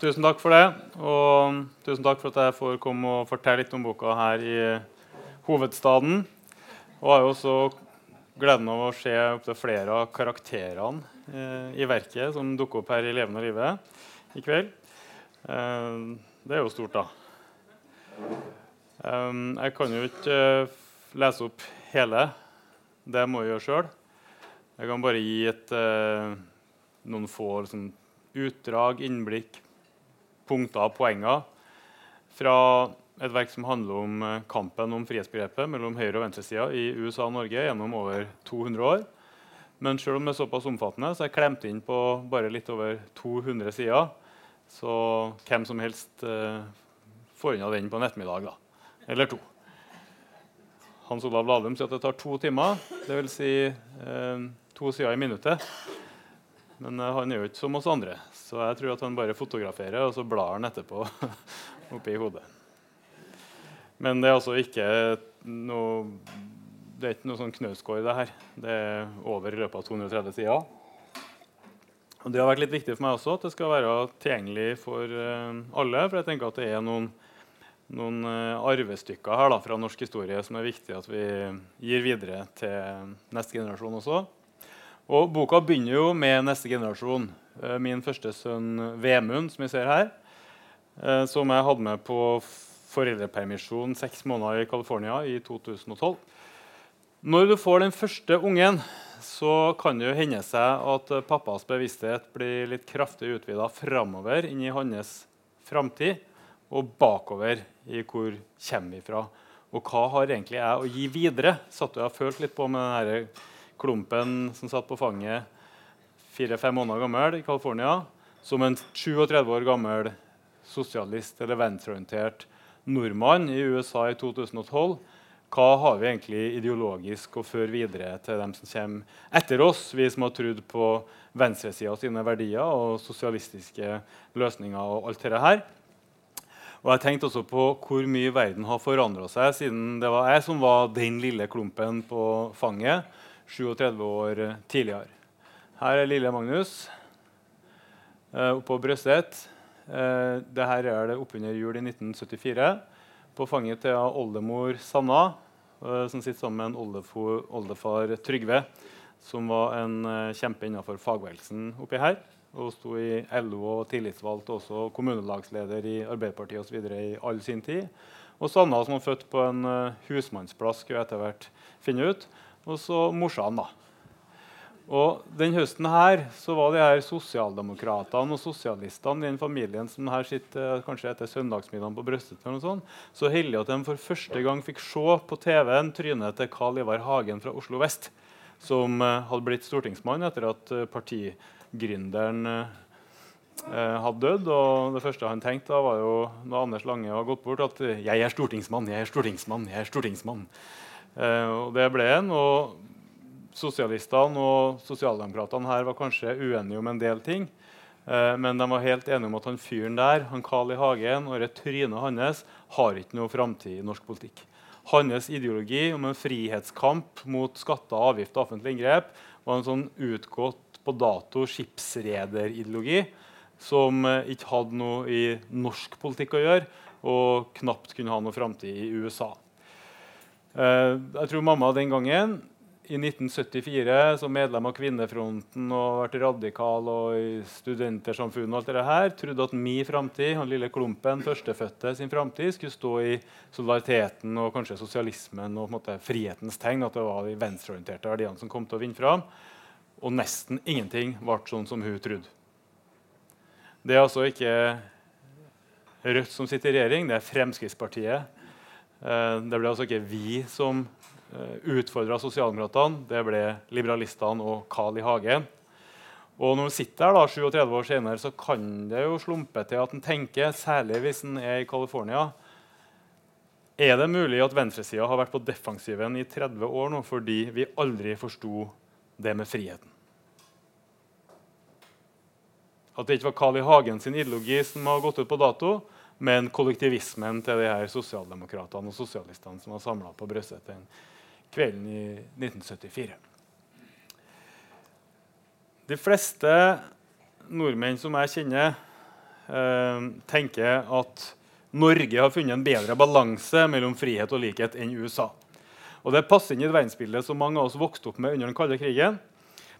Tusen takk for det. Og tusen takk for at jeg får komme og fortelle litt om boka her i hovedstaden. Og har jo også gleden av å se opptil flere av karakterene eh, i verket som dukker opp her i levende livet i kveld. Eh, det er jo stort, da. Eh, jeg kan jo ikke lese opp hele. Det må jeg gjøre sjøl. Jeg kan bare gi et, noen få liksom, utdrag, innblikk, punkter og poenger fra et verk som handler om eh, kampen om frihetsbegrepet mellom høyre- og venstresida i USA og Norge gjennom over 200 år. Men selv om det er såpass omfattende, så er jeg klemt inn på bare litt over 200 sider. Så hvem som helst eh, får unna den på en ettermiddag, da. Eller to. Hans Olav Lahlum sier at det tar to timer, dvs. Si, eh, to sider i minuttet. Men eh, han er jo ikke som oss andre, så jeg tror at han bare fotograferer, og så blar han etterpå oppi hodet. Men det er altså ikke noe det er ikke noe sånn knausgård, det her. Det er over i løpet av 230 sider. Og Det har vært litt viktig for meg også at det skal være tilgjengelig for uh, alle. For jeg tenker at det er noen, noen uh, arvestykker her da, fra norsk historie som er viktig at vi gir videre til neste generasjon også. Og Boka begynner jo med neste generasjon. Uh, min første sønn Vemund, som vi ser her, som jeg hadde med på foreldrepermisjon seks måneder i California i 2012. Når du får den første ungen, så kan det jo hende seg at pappas bevissthet blir litt kraftig utvida framover inn i hans framtid, og bakover i hvor kommer vi fra. Og hva har egentlig jeg å gi videre? Satt jeg og følt litt på med denne klumpen som satt på fanget fire-fem måneder gammel i California, som en 37 år gammel sosialist eller venstreorientert nordmann i USA i 2012. Hva har vi egentlig ideologisk å føre videre til dem som kommer etter oss, vi som har trodd på venstresida sine verdier og sosialistiske løsninger og alt dette her? Og jeg tenkte også på hvor mye verden har forandra seg siden det var jeg som var den lille klumpen på fanget 37 år tidligere. Her er lille Magnus eh, oppå Brøstet. Eh, Dette er det oppunder jul i 1974. På fanget til oldemor Sanna, eh, som sitter sammen med oldefar, oldefar Trygve, som var en kjempe innenfor fagbevegelsen oppi her. Og sto i LO og tillitsvalgt og også kommunelagsleder i Arbeiderpartiet osv. i all sin tid. Og Sanna, som var født på en husmannsplass, skulle etter hvert finne ut. Og så morsan, da. Og den høsten her så var de her sosialdemokratene og sosialistene i den familien som her sitter kanskje etter søndagsmiddagen på brøstet, så heldige at de for første gang fikk se på TV-en trynet til Carl Ivar Hagen fra Oslo vest, som uh, hadde blitt stortingsmann etter at uh, partigründeren hadde dødd. Og det første han tenkte, da var jo når Anders Lange var gått bort, at 'jeg er stortingsmann, jeg er stortingsmann'. jeg er stortingsmann. og det ble han. og Sosialistene og sosialdemokratene her var kanskje uenige om en del ting. Eh, men de var helt enige om at han fyren der, han Carl I. Hagen og trynet hans har ikke noe framtid i norsk politikk. Hans ideologi om en frihetskamp mot skatter, avgifter og offentlige inngrep var en sånn utgått på dato skipsrederideologi som eh, ikke hadde noe i norsk politikk å gjøre, og knapt kunne ha noe framtid i USA. Eh, jeg tror mamma den gangen i 1974 som medlem av Kvinnefronten og vært radikal og i Studentersamfunnet, og alt det her, trodde at min framtid, han lille klumpen, førstefødte sin framtid, skulle stå i solidariteten og kanskje sosialismen og måte, frihetens tegn. At det var de venstreorienterte verdiene som kom til å vinne fram. Og nesten ingenting ble sånn som hun trodde. Det er altså ikke Rødt som sitter i regjering, det er Fremskrittspartiet. Eh, det ble altså ikke vi som utfordra sosialdemokratene. Det ble liberalistene og Carl I. Hagen. Og når man sitter her da, 37 år senere, så kan det jo slumpe til at en tenker, særlig hvis en er i California Er det mulig at venstresida har vært på defensiven i 30 år nå fordi vi aldri forsto det med friheten? At det ikke var Carl I. Hagen sin ideologi som har gått ut på dato, men kollektivismen til de her sosialdemokratene og sosialistene som var samla på brystet kvelden i 1974. De fleste nordmenn som jeg kjenner, eh, tenker at Norge har funnet en bedre balanse mellom frihet og likhet enn USA. Og Det passer inn i et verdensbilde som mange av oss vokste opp med under den kalde krigen.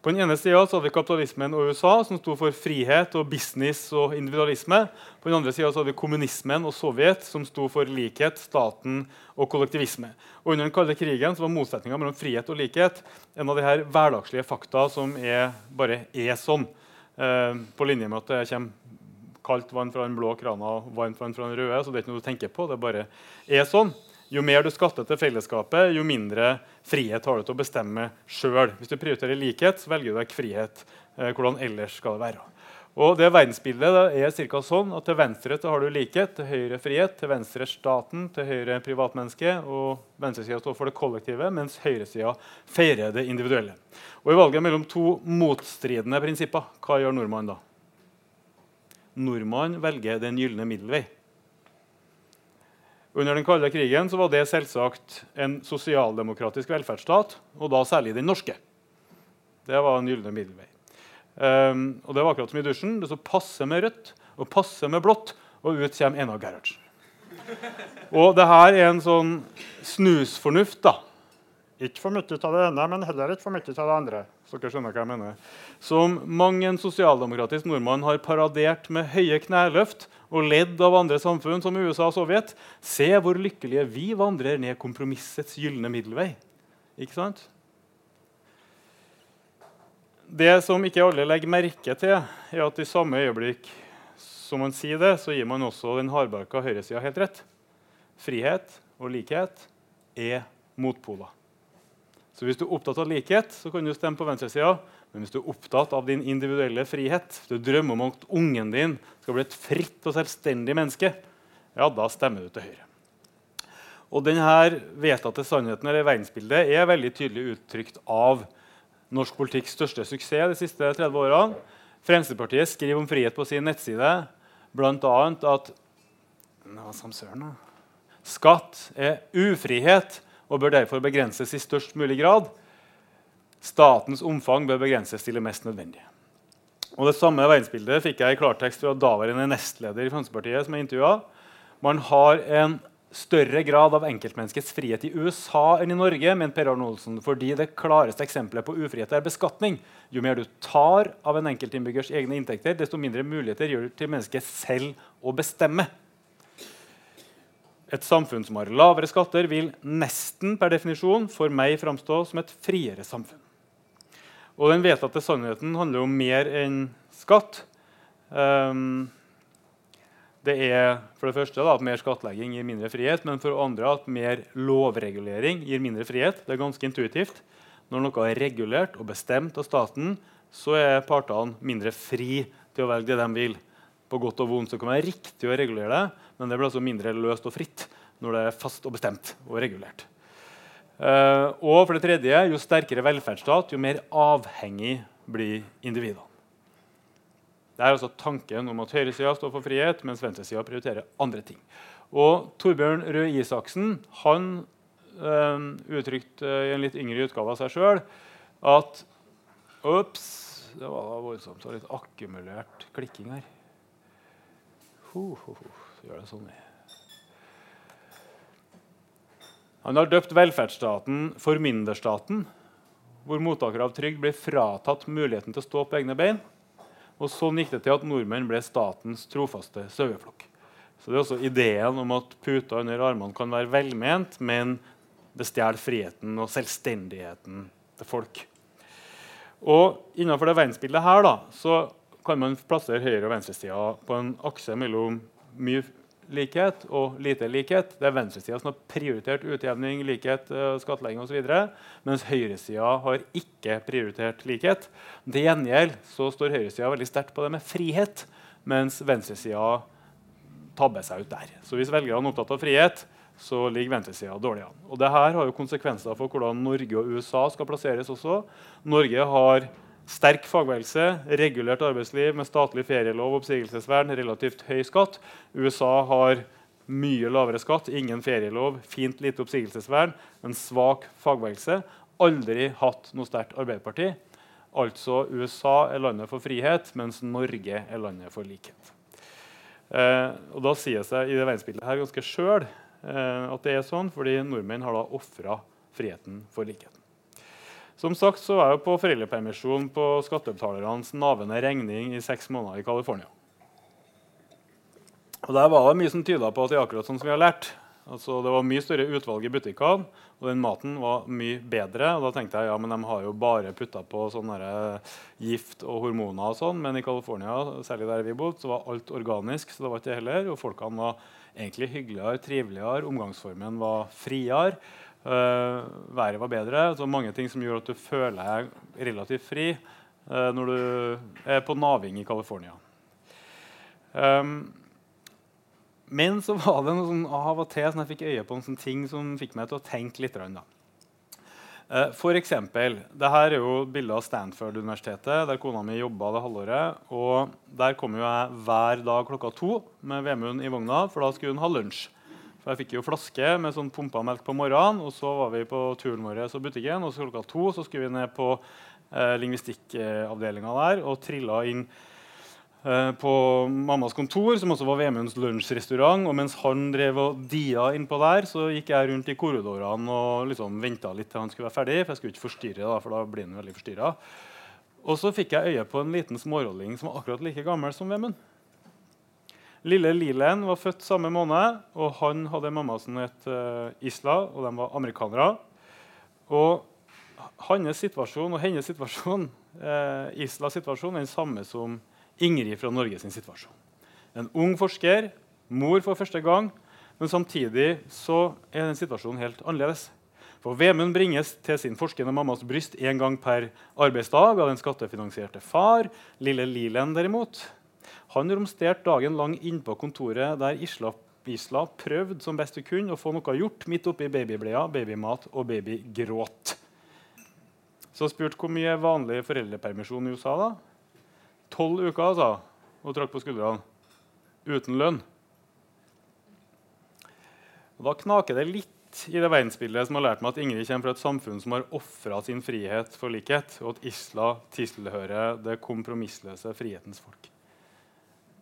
På den ene sida hadde vi kapitalismen og USA, som sto for frihet og business og individualisme. På den andre sida hadde vi kommunismen og Sovjet, som sto for likhet, staten og kollektivisme. Og Under den kalde krigen var motsetninga mellom frihet og likhet en av de her hverdagslige fakta som er, bare er sånn. Eh, på linje med at det kommer kaldt vann fra den blå krana og varmt vann fra den røde. så det er ikke noe du tenker på, det bare er sånn. Jo mer du skatter til fellesskapet, jo mindre frihet har du til å bestemme sjøl. Hvis du prioriterer likhet, så velger du deg frihet. Eh, hvordan ellers skal det være? Og det Verdensbildet er cirka sånn at til venstre har du likhet, til høyre frihet, til venstre staten, til høyre privatmennesket, og venstresida står for det kollektive, mens høyresida feirer det individuelle. Og I valget mellom to motstridende prinsipper, hva gjør nordmannen da? Nordmannen velger den gylne middelvei. Under den kalde krigen så var det selvsagt en sosialdemokratisk velferdsstat, og da særlig den norske. Det var en gylne middelvei. Um, og det var akkurat som i dusjen. Det så passe med rødt og passe med blått, og ut kommer Einar Gerhardsen. Og det her er en sånn snusfornuft. da. Ikke for mye av det ene, men heller ikke for mye av det andre. Så dere skjønner hva jeg mener. Som mang en sosialdemokratisk nordmann har paradert med høye kneløft og ledd av andre samfunn, som USA og Sovjet. Se hvor lykkelige vi vandrer ned kompromissets gylne middelvei. Ikke sant? Det som ikke alle legger merke til, er at i samme øyeblikk som man sier det, så gir man også den hardbarka høyresida helt rett. Frihet og likhet er motpoler. Så hvis du er opptatt av likhet, så kan du stemme på venstresida. Men hvis du er opptatt av din individuelle frihet, du drømmer om at ungen din skal bli et fritt og selvstendig menneske, ja, da stemmer du til Høyre. Og denne vedtatte sannheten eller verdensbildet er veldig tydelig uttrykt av norsk politikks største suksess de siste 30 årene. Fremskrittspartiet skriver om frihet på sin nettside bl.a. at skatt er ufrihet og bør derfor begrenses i størst mulig grad. Statens omfang bør begrenses til det mest nødvendige. Og Det samme verdensbildet fikk jeg i klartekst fra daværende nestleder i Fremskrittspartiet. som jeg intervjuet. Man har en større grad av enkeltmenneskets frihet i USA enn i Norge, men Per Arne Olsen, fordi det klareste eksempelet på ufrihet er beskatning. Jo mer du tar av en enkeltinnbyggers egne inntekter, desto mindre muligheter gjør du til mennesket selv å bestemme. Et samfunn som har lavere skatter, vil nesten per definisjon for meg framstå som et friere samfunn. Og den vedtatte sannheten handler om mer enn skatt. Um, det er for det første da, at mer skattlegging gir mindre frihet, men for det andre at mer lovregulering gir mindre frihet. Det er ganske intuitivt. Når noe er regulert og bestemt av staten, så er partene mindre fri til å velge det de vil. På godt og vondt så kan det være riktig å regulere det, men det blir altså mindre løst og fritt når det er fast og bestemt og regulert. Uh, og for det tredje, jo sterkere velferdsstat, jo mer avhengig blir individene. Det er altså tanken om at høyresida står for frihet, mens venstresida prioriterer andre ting. Og Torbjørn Røe Isaksen han uh, uttrykte i en litt yngre utgave av seg sjøl at Ops, det var voldsomt. Var litt akkumulert klikking her. Ho, ho, ho. Gjør det sånn. Han har døpt velferdsstaten formynderstaten, hvor mottakere av trygd ble fratatt muligheten til å stå på egne bein. Og Sånn gikk det til at nordmenn ble statens trofaste saueflokk. Så det er også ideen om at puta under armene kan være velment, men det stjeler friheten og selvstendigheten til folk. Og Innenfor det verdensbildet her da, så kan man plassere høyre- og venstresida på en akse mellom mye likhet og lite likhet. Det er venstresida som har prioritert utjevning, likhet, eh, skattlegging osv. Mens høyresida har ikke prioritert likhet. Til gjengjeld så står høyresida veldig sterkt på det med frihet, mens venstresida tabber seg ut der. Så hvis velgerne er opptatt av frihet, så ligger venstresida dårlig an. Og det her har jo konsekvenser for hvordan Norge og USA skal plasseres også. Norge har Sterk fagbevegelse, regulert arbeidsliv med statlig ferielov oppsigelsesvern, relativt høy skatt. USA har mye lavere skatt, ingen ferielov, fint lite oppsigelsesvern, en svak fagbevegelse. Aldri hatt noe sterkt Arbeiderparti. Altså USA er landet for frihet, mens Norge er landet for likhet. Eh, og da sier seg i det verdensbildet her ganske sjøl eh, at det er sånn, fordi nordmenn har da ofra friheten for likheten. Som sagt så var jeg på foreldrepermisjon på skattebetalernes navende regning i seks måneder i California. Og Der var det mye som tyda på at det er akkurat sånn som vi har lært. Altså, det var mye større utvalg i butikkene, og den maten var mye bedre. Og da tenkte jeg ja, men de har jo bare putta på sånne gift og hormoner og sånn. Men i California, særlig der vi bodde, så var alt organisk. så det var ikke det heller. Og folkene var egentlig hyggeligere, triveligere, omgangsformen var friere. Uh, været var bedre. Så mange ting som gjør at du føler deg relativt fri uh, når du er på naving i California. Um, men så var det noe sånn, av og til som jeg fikk øye på noen ting som fikk meg til å tenke litt. Da. Uh, for eksempel, dette er jo bilde av Stanford-universitetet, der kona mi jobba det halvåret. og Der kom jo jeg hver dag klokka to med Vemund i vogna, for da skulle hun ha lunsj. For Jeg fikk jo flaske med sånn pumpa melk på morgenen, og så var vi på turen vår og butikken. Og så klokka to så skulle vi ned på eh, lingvistikkavdelinga der og trilla inn eh, på mammas kontor, som også var Vemunds lunsjrestaurant. Og mens han drev og dia innpå der, så gikk jeg rundt i korridorene og liksom venta litt til han skulle være ferdig. For jeg skulle ikke forstyrre, da, for da blir han veldig forstyrra. Og så fikk jeg øye på en liten smårolling som var akkurat like gammel som Vemund. Lille Lilen var født samme måned, og han hadde en mamma som het uh, Isla, og de var amerikanere. Og hans situasjon og hennes situasjon, eh, Islas situasjon er den samme som Ingrid fra Norge sin situasjon. En ung forsker, mor for første gang, men samtidig så er den situasjonen helt annerledes. For Vemund bringes til sin forskende mammas bryst én gang per arbeidsdag av den skattefinansierte far. Lille Lilen derimot han romsterte dagen lang innpå kontoret der Isla, Isla prøvde som best hun kunne å få noe gjort midt oppi babybleia, babymat og babygråt. Så spurte hvor mye vanlig foreldrepermisjon i USA. da? Tolv uker, altså, og trakk på skuldrene. Uten lønn. Og da knaker det litt i det verdensbildet som har lært meg at Ingrid kommer fra et samfunn som har ofra sin frihet for likhet, og at Isla tilhører det kompromissløse frihetens folk.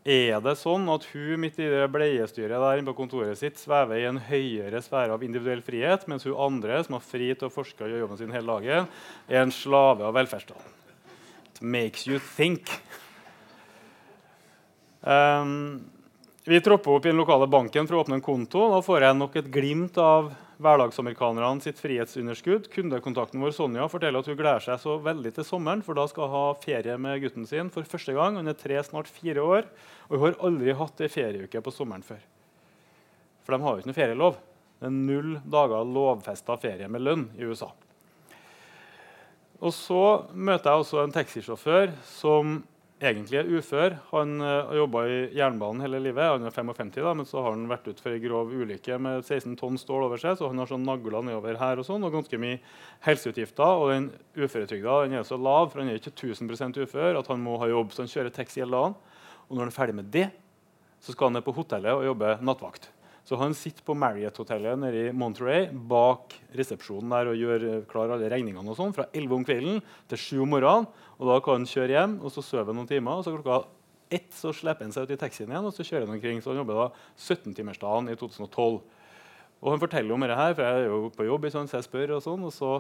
Er det sånn at hun midt i det bleiestyret der på kontoret sitt svever i en høyere sfære av individuell frihet, mens hun andre, som har fri til å forske og gjøre jobben sin hele dagen, er en slave av velferdsstaten? It makes you think. Um, vi tropper opp i den lokale banken for å åpne en konto. Da får jeg nok et glimt av hverdagsamerikanerne sitt frihetsunderskudd. Kundekontakten vår Sonja forteller at hun gleder seg så veldig til sommeren, for da skal hun ha ferie med gutten sin for første gang. Hun er tre, snart fire år, og hun har aldri hatt ei ferieuke på sommeren før. For de har jo ikke noe ferielov. Det er null dager lovfesta ferie med lønn i USA. Og så møter jeg også en taxisjåfør som egentlig er ufør. Han uh, har jobba i jernbanen hele livet. Han er 55, da, men så har han vært ut for en grov ulykke med 16 tonn stål over seg. Så han har sånn nagler nedover her og sånn, og ganske mye helseutgifter. Og den uføretrygda den er så lav, for han er ikke 1000 ufør, at han må ha jobb. Så han kjører taxi hele dagen. Og når han er ferdig med det, så skal han ned på hotellet og jobbe nattvakt. Så han sitter på Marriott-hotellet nede i Monterey bak resepsjonen der og gjør klar alle regningene og sånn fra 11 om kvelden til 7 om morgenen. Og Da kan han kjøre hjem og så sove noen timer. og så klokka ett så slipper han seg ut i taxien igjen og så kjører han omkring. Så han jobber da 17-timersdagen i 2012. Og Han forteller om dette, her, for jeg er jo på jobb, så jeg spør. Og sånn, og så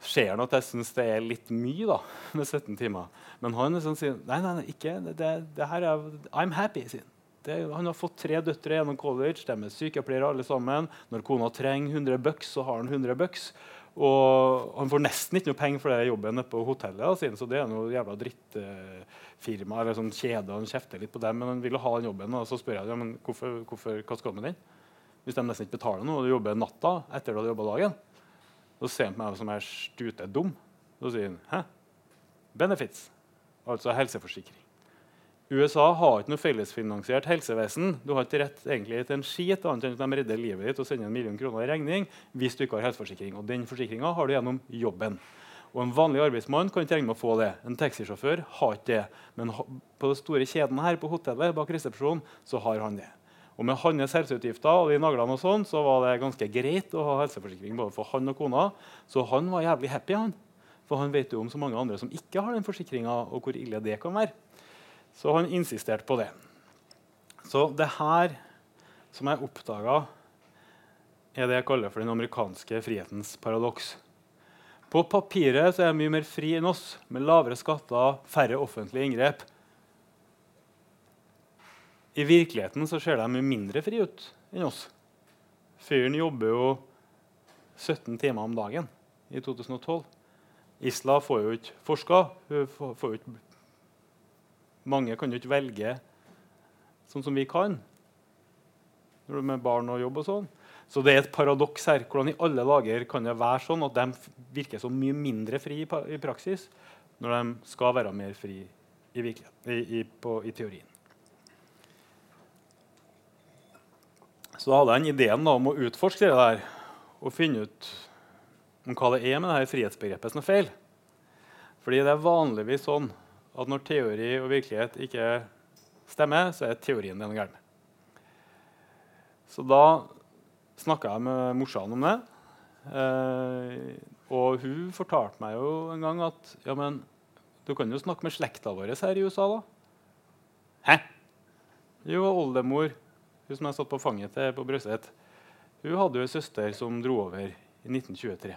ser han at jeg syns det er litt mye da, med 17 timer. Men han sånn, sier nei, nei, nei, ikke, det, det her er, I'm happy. sier han. Det, han har fått tre døtre gjennom college. De er sykepleiere alle sammen. Når kona trenger 100 bucks, så har han 100 bucks. Og han får nesten ikke noe penger for det jobben på hotellet. Sin, så det er noe jævla drittfirma eller sånn kjede. Han kjefter litt på dem, men han vil ha den jobben. Og så spør jeg ja, men hvorfor, hvorfor, hva skal du med den. Hvis de nesten ikke betaler noe, og du jobber natta etter du har jobba dagen. Så ser han på meg som jeg er stutedum. Så sier han hæ? Benefits, altså helseforsikring. USA har ikke noe fellesfinansiert helsevesen. Du har ikke rett egentlig til en skit annet enn at de redder livet ditt og sender en million kroner i regning hvis du ikke har helseforsikring. Og den forsikringa har du gjennom jobben. Og En vanlig arbeidsmann kan ikke regne med å få det. En taxisjåfør har ikke det. Men på den store kjeden her på hotellet bak resepsjonen så har han det. Og Med hans helseutgifter og de naglene og sånn, så var det ganske greit å ha helseforsikring både for han og kona. Så han var jævlig happy. han. For han vet jo om så mange andre som ikke har den forsikringa, og hvor ille det kan være. Så han insisterte på det. Så det her som jeg oppdaga, er det jeg kaller for den amerikanske frihetens paradoks. På papiret så er de mye mer fri enn oss, med lavere skatter, færre offentlige inngrep. I virkeligheten så ser de mye mindre fri ut enn oss. Fyren jobber jo 17 timer om dagen i 2012. Isla får jo ikke forska. Mange kan jo ikke velge sånn som vi kan med barn og jobb og sånn. Så det er et paradoks her. Hvordan i alle dager kan det være sånn at de virker så mye mindre fri i praksis når de skal være mer fri i, i, på, i teorien? Så da hadde jeg en ideen da, om å utforske det der og finne ut om hva det er med det her frihetsbegrepet som er feil. Fordi det er vanligvis sånn at når teori og virkelighet ikke stemmer, så er teorien den gærne. Så da snakka jeg med morsan om det. Eh, og hun fortalte meg jo en gang at ja, men du kan jo snakke med slekta vår her i USA, da. Hæ? Jo, oldemor, hun som jeg satt på fanget til på Brøset, hun hadde jo en søster som dro over i 1923.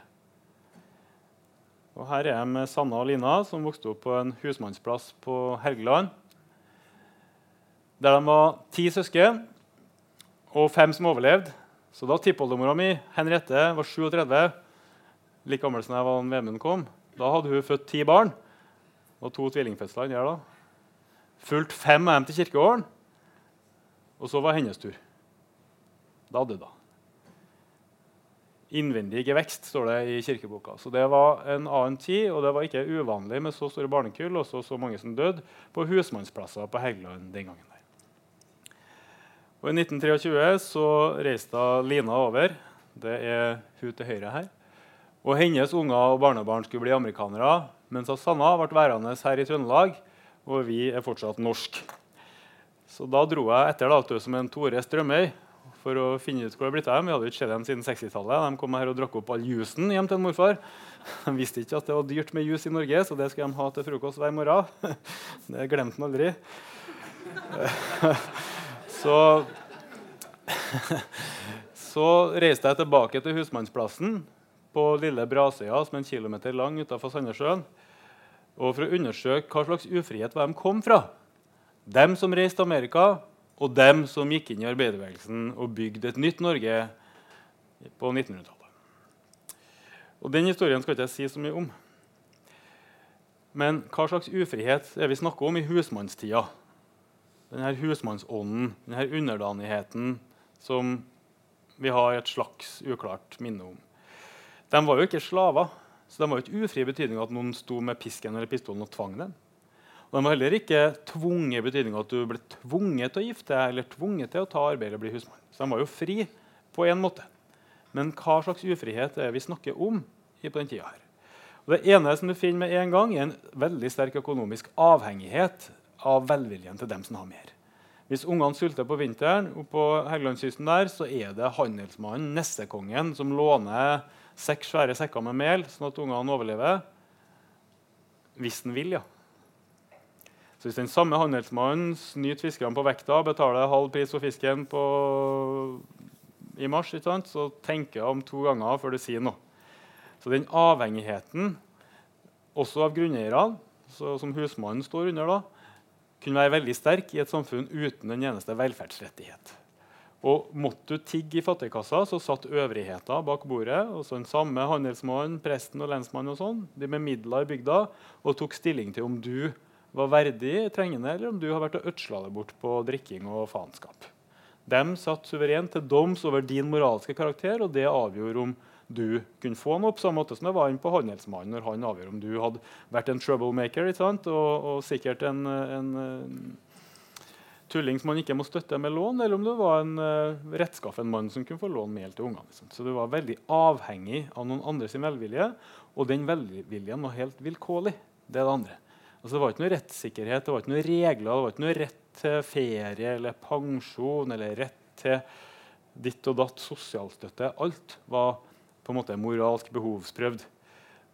Og her er jeg med Sanna og Lina, som vokste opp på en husmannsplass på Helgeland. Der de var ti søsken og fem som overlevde. Så da tippoldemora mi Henriette var 37, like gammel som jeg var da Vemund kom, da hadde hun født ti barn. Og to tvillingfødsler der, da. Fulgt fem av dem til kirkegården. Og så var hennes tur. Da døde hun. Innvendig gevekst, står det i kirkeboka. Så det var en annen tid, og det var ikke uvanlig med så store barnekull og så, mange som døde på husmannsplasser på Helgeland den gangen. Og I 1923 så reiste Lina over. Det er hun til høyre her. Og Hennes unger og barnebarn skulle bli amerikanere, mens Sanna ble værende her i Trøndelag. Og vi er fortsatt norsk. Så da dro jeg etter da, som en Tore Strømøy for å finne ut hvor det er blitt av dem. Vi hadde ikke sett dem siden 60-tallet. De kom her og drakk opp all jusen hjem til en morfar. De visste ikke at det var dyrt med jus i Norge, så det skulle de ha til frokost hver morgen. Det glemte han aldri. Så, så reiste jeg tilbake til husmannsplassen på lille Brasøya, som er en kilometer lang utenfor Sandnessjøen, og for å undersøke hva slags ufrihet de kom fra. Dem som reiste til Amerika, og dem som gikk inn i arbeiderbevegelsen og bygde et nytt Norge på 1900-tallet. Og Den historien skal ikke jeg si så mye om. Men hva slags ufrihet er vi snakker om i husmannstida? denne husmannsånden, denne underdanigheten som vi har et slags uklart minne om. De var jo ikke slaver, så de var jo ikke ufrie i betydning at noen sto med pisken eller pistolen og tvang dem. Og De var heller ikke tvunget i betydning at du ble tvunget til å gifte deg eller tvunget til å ta arbeid eller bli husmann. Så de var jo fri på en måte. Men hva slags ufrihet er vi snakker om på den tida? Og det ene som du finner med en gang, er en veldig sterk økonomisk avhengighet av velviljen til dem som har mer. Hvis ungene sulter på vinteren, på Helgelandskysten der, så er det handelsmannen, nessekongen, som låner seks svære sekker med mel, sånn at ungene overlever. Hvis han vil, ja. Så Hvis den samme handelsmannen snyter fiskerne på vekta, betaler halv pris for fisken på, i mars, så tenker jeg om to ganger før du sier noe. Så den avhengigheten, også av grunneierne, som husmannen står under, da, kunne være veldig sterk i et samfunn uten den eneste velferdsrettighet. Og Måtte du tigge i fattigkassa, så satt øvrigheter bak bordet. og så Den samme handelsmannen, presten og lensmannen og sånn, de med midler i bygda, og tok stilling til om du var verdig trengende, eller om du har vært og ødsla deg bort på drikking og faenskap. De satt suverent til doms over din moralske karakter, og det avgjorde om du kunne få noe, på samme måte som det var på handelsmannen når han avgjør om du hadde vært en troublemaker og, og, sikkert en, en, tulling som man ikke må støtte med lån, eller om du var en uh, rettskaffen mann som kunne få låne mel til ungene. Liksom. Så du var veldig avhengig av noen andres velvilje, og den velviljen var helt vilkårlig. Det er det andre. Altså, det var ikke noe rettssikkerhet, det var ikke noe regler, det var ikke noe rett til ferie eller pensjon eller rett til ditt og datt sosialstøtte. Alt var på en måte moralsk behovsprøvd.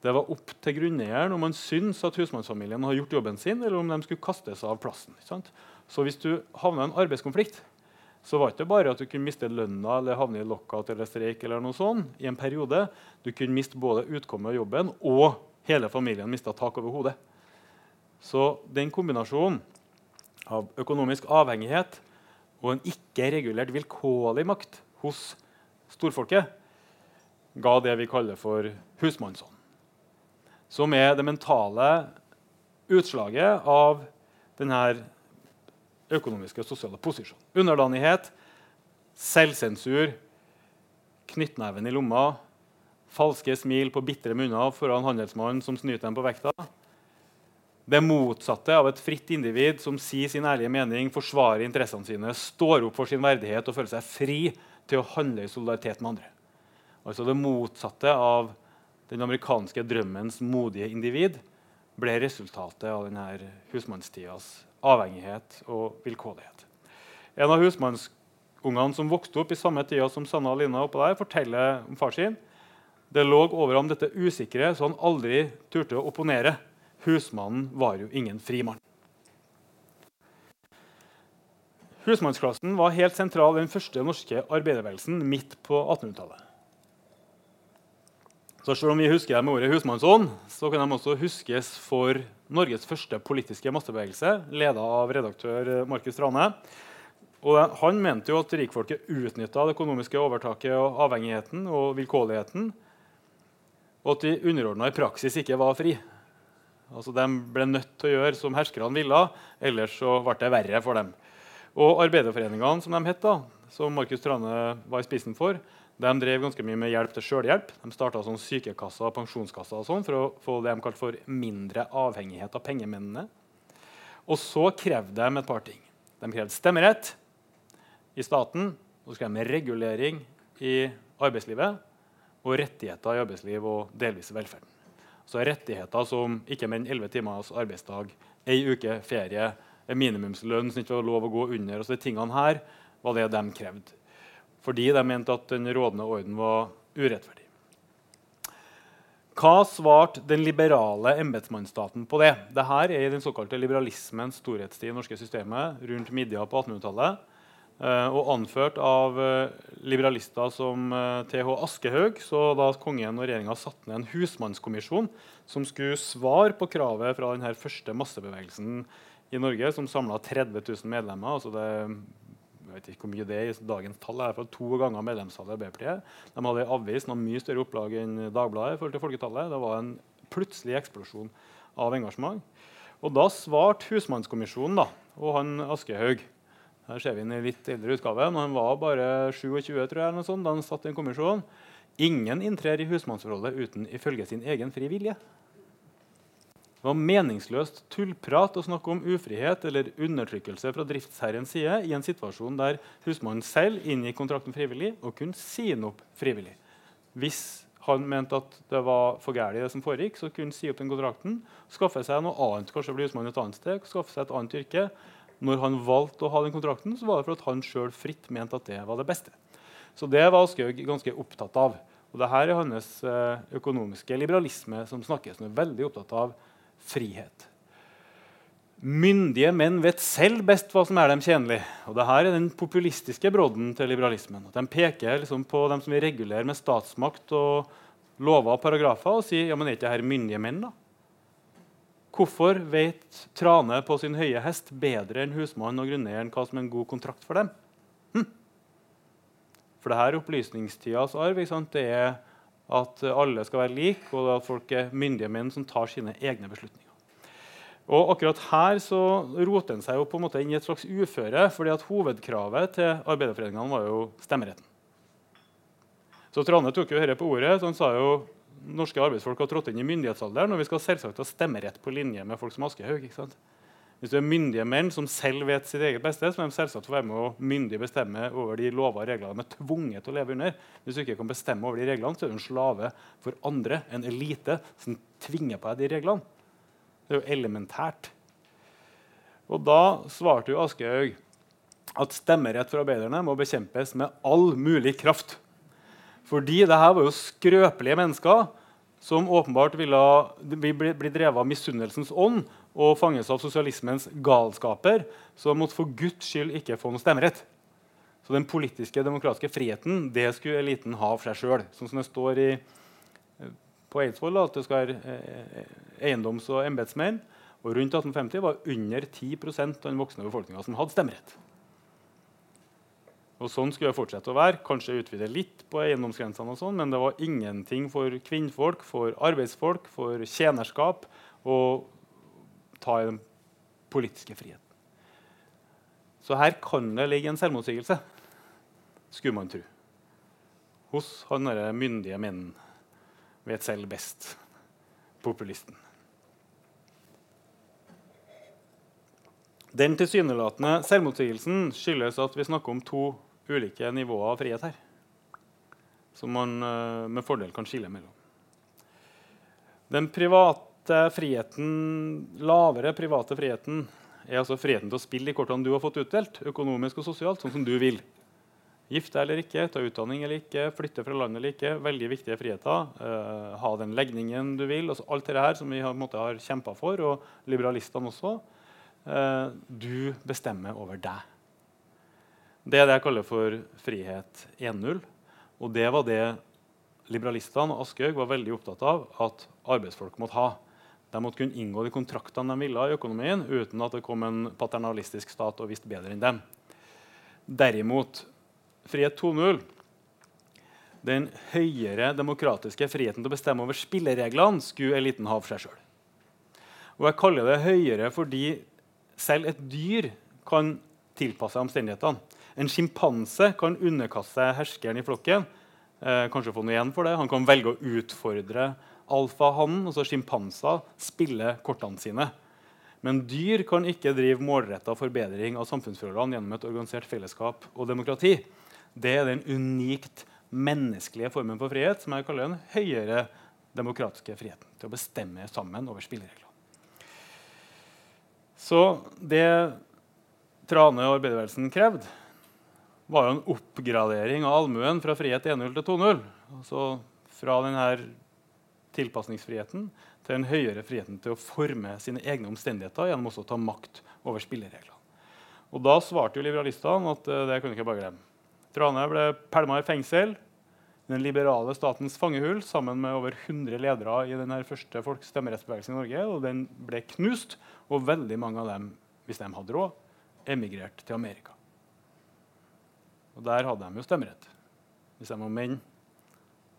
Det var opp til grunneieren om man syntes at husmannsfamilien hadde gjort jobben sin, eller om de skulle kastes av plassen. Så hvis du havna i en arbeidskonflikt, så var det ikke bare at du kunne miste lønna eller havne i lockout eller streik eller noe sånt i en periode. Du kunne miste både utkommet av jobben, og hele familien mista tak over hodet. Så den kombinasjonen av økonomisk avhengighet og en ikke-regulert vilkårlig makt hos storfolket ga det vi kaller for husmannsånd. Som er det mentale utslaget av denne økonomiske og sosiale posisjonen. Underdanighet, selvsensur, knyttneven i lomma, falske smil på bitre munner foran handelsmannen som snyter dem på vekta. Det motsatte av et fritt individ som sier sin ærlige mening, forsvarer interessene sine, står opp for sin verdighet og føler seg fri til å handle i solidaritet med andre. Altså Det motsatte av den amerikanske drømmens modige individ ble resultatet av denne husmannstidas avhengighet og vilkårlighet. En av husmannsungene som vokste opp i samme tida som Sanna og Lina, oppe der, forteller om far sin. Det lå over ham dette usikre, så han aldri turte å opponere Husmannen var jo ingen frimann. Husmannsklassen var helt sentral i den første norske arbeiderbevegelsen midt på 1800-tallet. Så Selv om vi husker dem med ordet husmannsånd, så kan de også huskes for Norges første politiske massebevegelse, leda av redaktør Markus Trane. Og han mente jo at rikfolket utnytta det økonomiske overtaket og avhengigheten og vilkårligheten, og at de underordna i praksis ikke var fri. Altså, De ble nødt til å gjøre som herskerne ville, ellers så ble det verre for dem. Og Arbeiderforeningene, som de het, da, som Markus Trane var i spissen for, de drev ganske mye med hjelp til sjølhjelp. De starta sånn sykekasser og pensjonskasser og sånn, for å få det de kalte for mindre avhengighet av pengemennene. Og så krevde de et par ting. De krevde stemmerett i staten, og så krevde de regulering i arbeidslivet og rettigheter i arbeidsliv og delvis i velferden. Så rettigheter som ikke mer enn 11 timers arbeidsdag, ei uke ferie, minimumslønn som ikke var lov å gå under. Altså de tingene her var det de krevde. Fordi de mente at den rådende orden var urettferdig. Hva svarte den liberale embetsmannsstaten på det? Dette er i den såkalte liberalismens storhetstid i norske systemet rundt midja på 1800-tallet. Eh, og anført av eh, liberalister som TH Askehaug. Så da kongen og regjeringa satte ned en husmannskommisjon som skulle svare på kravet fra den første massebevegelsen i Norge, som samla 30 000 medlemmer. altså det jeg vet ikke hvor mye det er i dagens tall. er To ganger medlemstallet i Arbeiderpartiet. De hadde en avis noe mye større opplag enn Dagbladet. i forhold til folketallet. Det var en plutselig eksplosjon av engasjement. Og Da svarte husmannskommisjonen da, og han Aschehoug her ser vi en litt eldre utgave. Når han var bare 27 tror jeg, sånt, da han satt i en kommisjon. Ingen inntrer i husmannsforholdet uten ifølge sin egen fri vilje. Det var meningsløst tullprat å snakke om ufrihet eller undertrykkelse fra driftsherrens side i en situasjon der husmannen selv inngikk kontrakten frivillig og kunne si den opp frivillig. Hvis han mente at det var for galt, det som foregikk, så kunne han si opp den kontrakten, skaffe seg noe annet, kanskje bli husmann et annet sted, skaffe seg et annet yrke, når han valgte å ha den kontrakten, så var det fordi han sjøl fritt mente at det var det beste. Så det var Aschehoug ganske opptatt av. Og det her er hans eh, økonomiske liberalisme som snakkes. om. veldig opptatt av frihet. Myndige menn vet selv best hva som er dem tjenlig. Og det her er den populistiske brodden til liberalismen. At de peker liksom på dem som vil regulere med statsmakt og lover og paragrafer, og sier ja, men er ikke dette myndige menn. da? Hvorfor vet Trane på sin høye hest bedre enn husmannen og grunneieren hva som er en god kontrakt for dem? Hm. For det her opplysningstidas arv det er at alle skal være like, og at folk er myndige menn som tar sine egne beslutninger. Og akkurat Her så roter en seg jo på en måte inn i et slags uføre. fordi at Hovedkravet til arbeiderforeningene var jo stemmeretten. Så Trane tok jo dette på ordet. så Han sa jo norske arbeidsfolk har trådt inn i myndighetsalderen, og vi skal selvsagt ha stemmerett på linje med folk som Aschehoug. Hvis du er myndige menn som selv vet sitt eget beste, så må de selvsagt få være med å myndig bestemme over de lover og regler de er tvunget til å leve under. Hvis du ikke kan bestemme over de reglene, så er du en slave for andre, en elite, som tvinger på deg de reglene. Det er jo elementært. Og da svarte jo Aschehoug at stemmerett for arbeiderne må bekjempes med all mulig kraft. Fordi det her var jo skrøpelige mennesker som åpenbart ville bli, bli drevet av misunnelsens ånd og fanges av sosialismens galskaper, som måtte for Guds skyld ikke få noe stemmerett. Så den politiske demokratiske friheten det skulle eliten ha for seg sjøl. Sånn som det står i, på Eidsvoll at det skal være eh, eiendoms- og embetsmenn. Og rundt 1850 var under 10% av den voksne befolkninga som hadde stemmerett. Og Sånn skulle det fortsette å være. Kanskje utvide litt på eiendomsgrensene, og sånn, men det var ingenting for kvinnfolk, for arbeidsfolk, for tjenerskap å ta i den politiske friheten. Så her kan det ligge en selvmotsigelse, skulle man tro. Hos han derre myndige menn vet selv best, populisten. Den tilsynelatende selvmotsigelsen skyldes at vi snakker om to ulike nivåer av frihet her. Som man uh, med fordel kan skille mellom. Den private friheten, lavere private friheten er altså friheten til å spille de kortene du har fått utdelt, økonomisk og sosialt, sånn som du vil. Gifte eller ikke, ta utdanning eller ikke, flytte fra landet eller ikke. Veldig viktige friheter. Uh, ha den legningen du vil. Altså alt det her som vi har, har kjempa for, og liberalistene også. Uh, du bestemmer over deg. Det er det jeg kaller for frihet 1.0. Og det var det liberalistene og Aschehoug var veldig opptatt av at arbeidsfolk måtte ha. De måtte kunne inngå de kontraktene de ville i økonomien uten at det kom en paternalistisk stat og visste bedre enn dem. Derimot frihet 2.0 den høyere demokratiske friheten til å bestemme over spillereglene skulle eliten ha for seg sjøl. Jeg kaller det høyere fordi selv et dyr kan tilpasse omstendighetene. En sjimpanse kan underkaste seg herskeren i flokken. Eh, kanskje få noe igjen for det. Han kan velge å utfordre alfahannen. Altså sjimpanser spiller kortene sine. Men dyr kan ikke drive målretta forbedring av samfunnsforholdene gjennom et organisert fellesskap og demokrati. Det er den unikt menneskelige formen for frihet som jeg kaller den høyere demokratiske friheten. Til å bestemme sammen over spillereglene. Så det Trane og arbeiderbevegelsen krevde, var jo en oppgradering av allmuen fra frihet 1.0 til 2.0. Altså fra denne tilpasningsfriheten til den høyere friheten til å forme sine egne omstendigheter gjennom også å ta makt over spillereglene. Og Da svarte jo liberalistene at uh, det kunne ikke bare glemme. Trane ble pælma i fengsel den liberale statens fangehull sammen med over 100 ledere i den første stemmerettsbevegelsen i Norge. og Den ble knust, og veldig mange av dem hvis de hadde råd, emigrerte til Amerika. Og der hadde de jo stemmerett, hvis de var menn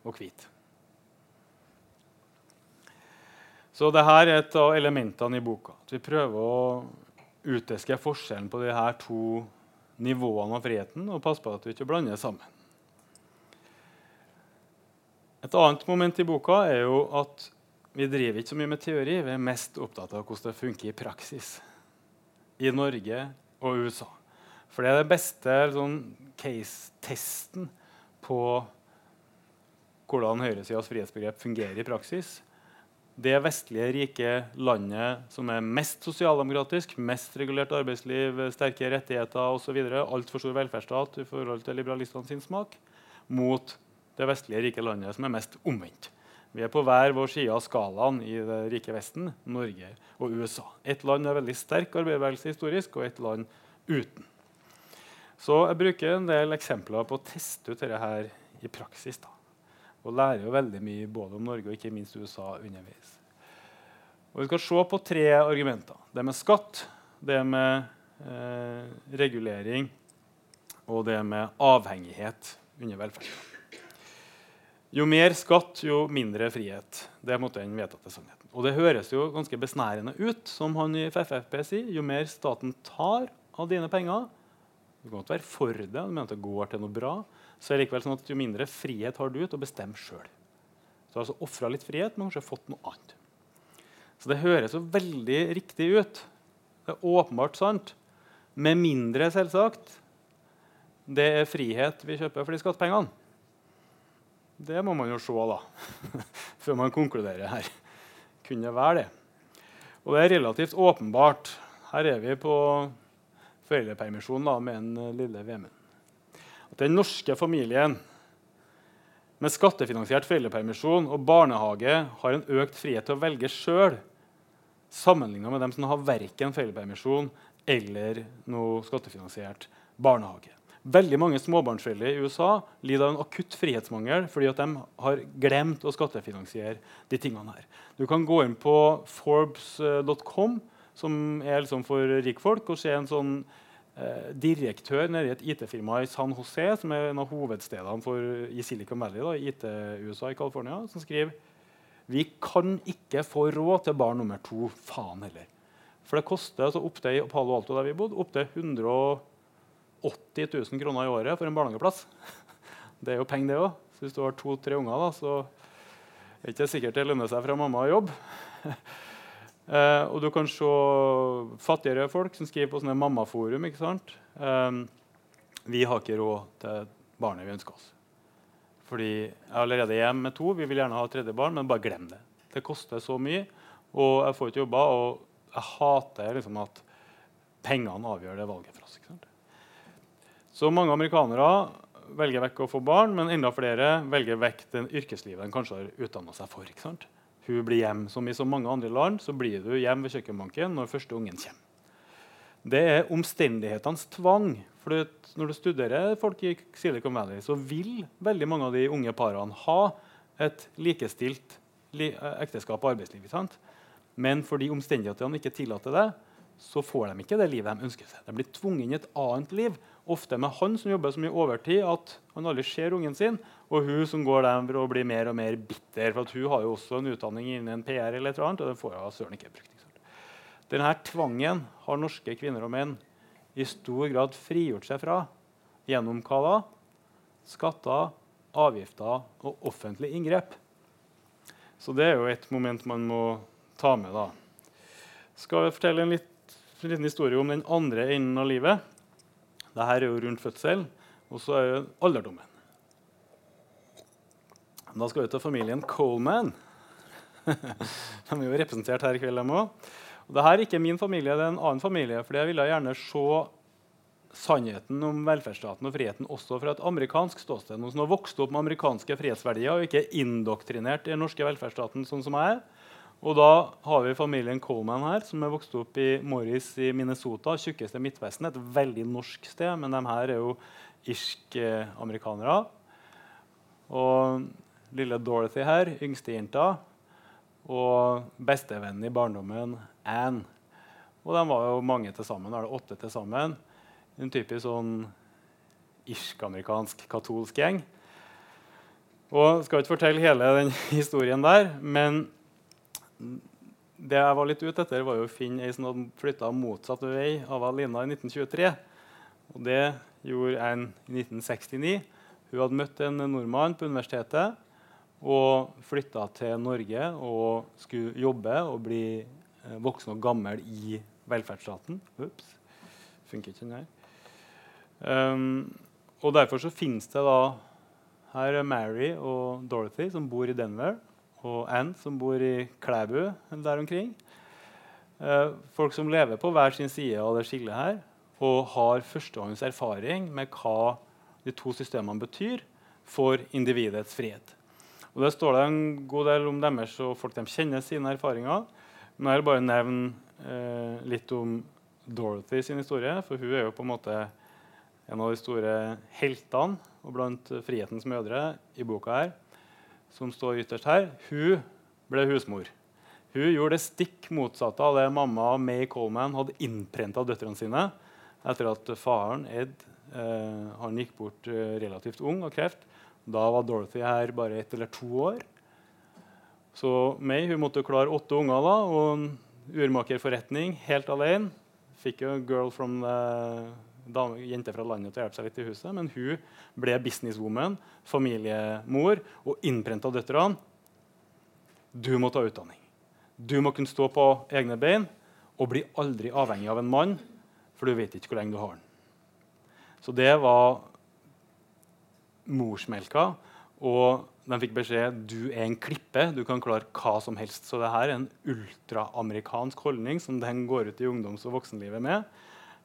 og hvite. Så dette er et av elementene i boka. At vi prøver å utdeske forskjellen på de her to nivåene av friheten og passe på at vi ikke blander sammen. Et annet moment i boka er jo at vi driver ikke så mye med teori. Vi er mest opptatt av hvordan det funker i praksis i Norge og USA. For det er den beste sånn, case-testen på hvordan høyresidas frihetsbegrep fungerer i praksis. Det vestlige, rike landet som er mest sosialdemokratisk, mest regulert arbeidsliv, sterke rettigheter osv., altfor stor velferdsstat i forhold til liberalistene sin smak, mot det vestlige, rike landet som er mest omvendt. Vi er på hver vår side av skalaen i det rike Vesten, Norge og USA. Et land er veldig sterk arbeiderbevegelse historisk, og et land uten. Så jeg bruker en del eksempler på å teste ut dette her i praksis. da. Og lærer jo veldig mye både om Norge og ikke minst USA underveis. Og Vi skal se på tre argumenter. Det med skatt, det med eh, regulering og det med avhengighet under velferd. Jo mer skatt, jo mindre frihet. Det er den vedtatte sannheten. Og det høres jo ganske besnærende ut, som han i FFP sier. Jo mer staten tar av dine penger, du kan godt være for det, du mener at det går til noe bra. Så er det likevel sånn at jo mindre frihet har du til å bestemme sjøl. Du har altså ofra litt frihet, men kanskje fått noe annet. Så det høres jo veldig riktig ut. Det er åpenbart sant. Med mindre, selvsagt, det er frihet vi kjøper for de skattepengene. Det må man jo se, da, før man konkluderer her. Kunne det være det? Og det er relativt åpenbart. Her er vi på foreldrepermisjon da, med en eh, lille Vemund. At den norske familien med skattefinansiert foreldrepermisjon og barnehage har en økt frihet til å velge sjøl, sammenligna med dem som har verken foreldrepermisjon eller noe skattefinansiert barnehage. Veldig mange småbarnsforeldre i USA lider av en akutt frihetsmangel fordi at de har glemt å skattefinansiere de tingene her. Du kan gå inn på Forbes.com, som er liksom for rikfolk, og se en sånn eh, direktør nede i et IT-firma i San José, som er en av hovedstedene for, i Silicon Valley, da, IT-USA i California, som skriver vi kan ikke få råd til barn nummer to. Faen heller. For det koster altså opptil i Palo Alto der vi bodde, opptil 100 80 000 kroner i året for en barnehageplass. Det er jo penger, det òg. Hvis du har to-tre unger, da, så er det ikke sikkert det lønner seg fra mamma å jobbe. eh, og du kan se fattigere folk som skriver på sånne mammaforum. ikke sant? Eh, vi har ikke råd til barnet vi ønsker oss. Fordi jeg er allerede hjemme med to. Vi vil gjerne ha et tredje barn, men bare glem det. Det koster så mye, og jeg får ikke jobba. Og jeg hater liksom at pengene avgjør det valget for oss. ikke sant? Så mange amerikanere velger vekk å få barn, men enda flere velger vekk den yrkeslivet de kanskje har utdanna seg for. ikke sant? Hun blir hjem. Som i så mange andre land så blir du hjem ved kjøkkenbanken når første ungen kommer. Det er omstendighetenes tvang. For når du studerer folk i Silicon Valley, så vil veldig mange av de unge parene ha et likestilt ekteskap og arbeidsliv. Sant? Men fordi omstendighetene ikke tillater det, så får de ikke det livet de ønsker seg. De blir tvunget inn i et annet liv ofte med han som jobber så mye overtid at han aldri ser ungen sin, og hun som går der for å bli mer og mer bitter. For hun har jo også en utdanning innen PR, eller et annet, og den får hun søren ikke brukt. Denne tvangen har norske kvinner og menn i stor grad frigjort seg fra gjennom hva da? Skatter, avgifter og offentlige inngrep. Så det er jo et moment man må ta med. da. Skal jeg fortelle en, litt, en liten historie om den andre enden av livet? Dette er jo rundt fødsel, og så er det alderdommen. Da skal vi til familien Coleman. de er jo representert her i kveld, dem òg. Dette er ikke min familie, det er en annen familie. for jeg ville gjerne se sannheten om velferdsstaten og friheten også fra et amerikansk ståsted. Noen som har vokst opp med amerikanske frihetsverdier og ikke indoktrinert i den norske velferdsstaten. sånn som jeg er. Og da har vi familien Coleman her, som er vokst opp i Morris i Minnesota. Tjukkeste Midtvesten. Et veldig norsk sted, men de her er jo irsk-amerikanere. Og lille Dorothy her, yngstejenta, og bestevennen i barndommen, Anne. Og de var jo mange til sammen. Er det åtte til sammen. En typisk sånn irsk-amerikansk katolsk gjeng. Og skal ikke fortelle hele den historien der, men det jeg var litt ute etter, var jo å finne ei som hadde flytta motsatt vei av Alina i 1923. Og det gjorde en i 1969. Hun hadde møtt en nordmann på universitetet og flytta til Norge og skulle jobbe og bli eh, voksen og gammel i velferdsstaten. Ups. Funker ikke den her. Um, og derfor så finnes det da her er Mary og Dorothy som bor i Denver og Anne, som bor i Klæbu der omkring. Uh, folk som lever på hver sin side av det skillet her, og har førstehånds erfaring med hva de to systemene betyr for individets frihet. Og Det står det en god del om deres og folk de kjenner sine erfaringer. Men jeg vil bare nevne eh, litt om Dorothy sin historie. For hun er jo på en måte en av de store heltene og blant frihetens mødre i boka. her som står ytterst her, hun ble husmor. Hun gjorde det stikk motsatte av det mamma May Coleman hadde innprenta døtrene sine etter at faren, Ed, eh, han gikk bort eh, relativt ung av kreft. Da var Dorothy her bare ett eller to år. Så May hun måtte klare åtte unger da, og en urmakerforretning helt alene. Fikk jo 'Girl from jente fra landet til å hjelpe seg litt i huset. Men hun ble businesswoman, familiemor og innprenta døtrene. Du må ta utdanning. Du må kunne stå på egne bein og bli aldri avhengig av en mann, for du vet ikke hvor lenge du har den. Så det var morsmelka. Og de fikk beskjed du er en klippe, du kan klare hva som helst. Så det her er en ultraamerikansk holdning som den går ut i ungdoms- og voksenlivet med.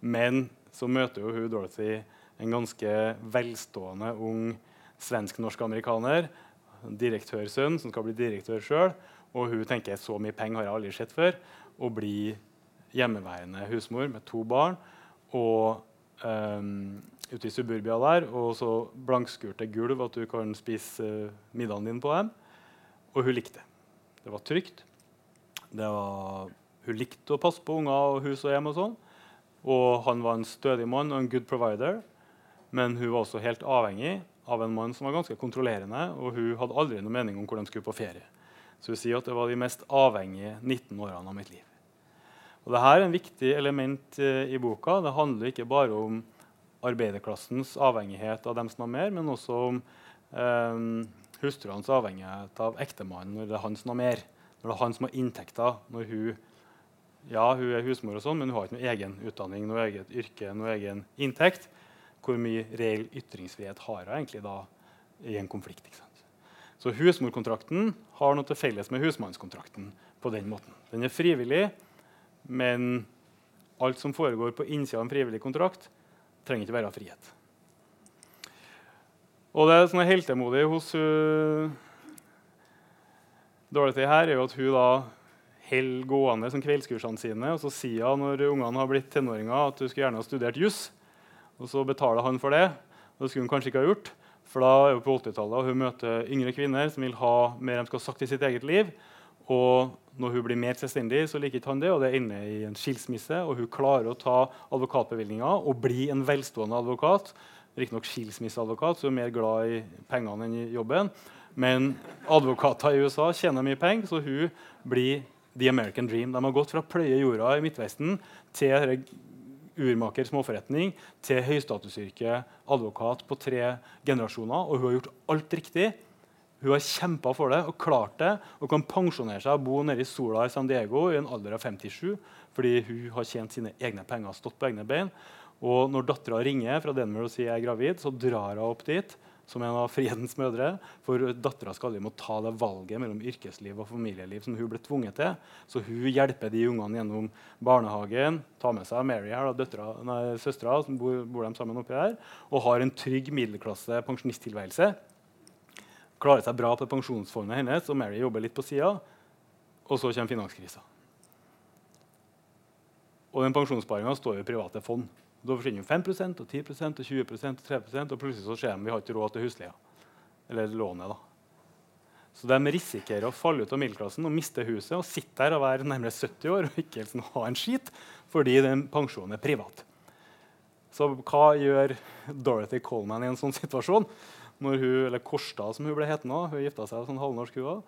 Men så møter jo hun Dorothy en ganske velstående ung svensk-norsk amerikaner direktørsønn som skal bli direktør sjøl. Og hun tenker så mye penger har jeg aldri sett før. Og blir hjemmeværende husmor med to barn. Og um, ute i suburbia der, og så blankskurte gulv at du kan spise uh, middagen din på dem. Og hun likte det. Det var trygt. Det var, hun likte å passe på unger og hus og hjem. Og sånn. Og han var en stødig mann og en good provider. Men hun var også helt avhengig av en mann som var ganske kontrollerende, og hun hadde aldri noen mening om hvor de skulle på ferie. Så hun sier at det var de mest avhengige 19 årene av mitt liv. Og Dette er en viktig element eh, i boka. Det handler ikke bare om arbeiderklassens avhengighet av dem som har mer, men også om eh, hustruenes avhengighet av ektemannen når det er han som har mer. Når det er han som har inntekter. når hun ja, hun er husmor, og sånn, men hun har ikke noe egen utdanning, noe eget yrke, noe egen inntekt. Hvor mye reell ytringsfrihet har hun egentlig da i en konflikt? ikke sant? Så husmorkontrakten har noe til felles med husmannskontrakten. på Den måten. Den er frivillig, men alt som foregår på innsida av en frivillig kontrakt, trenger ikke være frihet. Og det som er heltemodig hos uh, Dorothy her, er jo at hun da holder gående som kveldskursene sine. Og så sier hun når ungene har blitt tenåringer, at hun skulle gjerne ha studert juss. Og så betaler han for det. Og det skulle hun kanskje ikke ha gjort. For da er hun på 80-tallet, og hun møter yngre kvinner som vil ha mer de skal ha sagt i sitt eget liv. Og når hun blir mer selvstendig, så liker ikke han det, og det ender i en skilsmisse. Og hun klarer å ta advokatbevilgninger og bli en velstående advokat. Riktignok skilsmisseadvokat, så hun er mer glad i pengene enn i jobben. Men advokater i USA tjener mye penger, så hun blir the American dream. De har gått fra å pløye jorda i Midtvesten til urmaker småforretning til høystatusyrke advokat på tre generasjoner. Og hun har gjort alt riktig. Hun har kjempa for det og klart det og kan pensjonere seg og bo nede i sola i San Diego i en alder av 57 fordi hun har tjent sine egne penger og stått på egne bein. Og når dattera ringer fra Denver og sier jeg er gravid, så drar hun opp dit som en av frihetens mødre. For dattera skal aldri må ta det valget mellom yrkesliv og familieliv som hun ble tvunget til. Så hun hjelper de ungene gjennom barnehagen, tar med seg Mary her, søstera, som bor, bor sammen oppi her, og har en trygg middelklasse pensjonisttilværelse. Klarer seg bra på pensjonsfondet hennes, og Mary jobber litt på sida. Og så kommer finanskrisa. Og den pensjonssparinga står i private fond. Da forsvinner 5% og 10% og 20% og 30% og plutselig så ser de vi har ikke råd til husleia. Eller lånet. da. Så de risikerer å falle ut av middelklassen og miste huset og sitte der og være nærmere 70 år og ikke liksom ha en skit fordi den pensjonen er privat. Så hva gjør Dorothy Coleman i en sånn situasjon? Når hun, eller Korstad, som hun ble hetende. Hun gifta seg sånn halvnorsk. Hun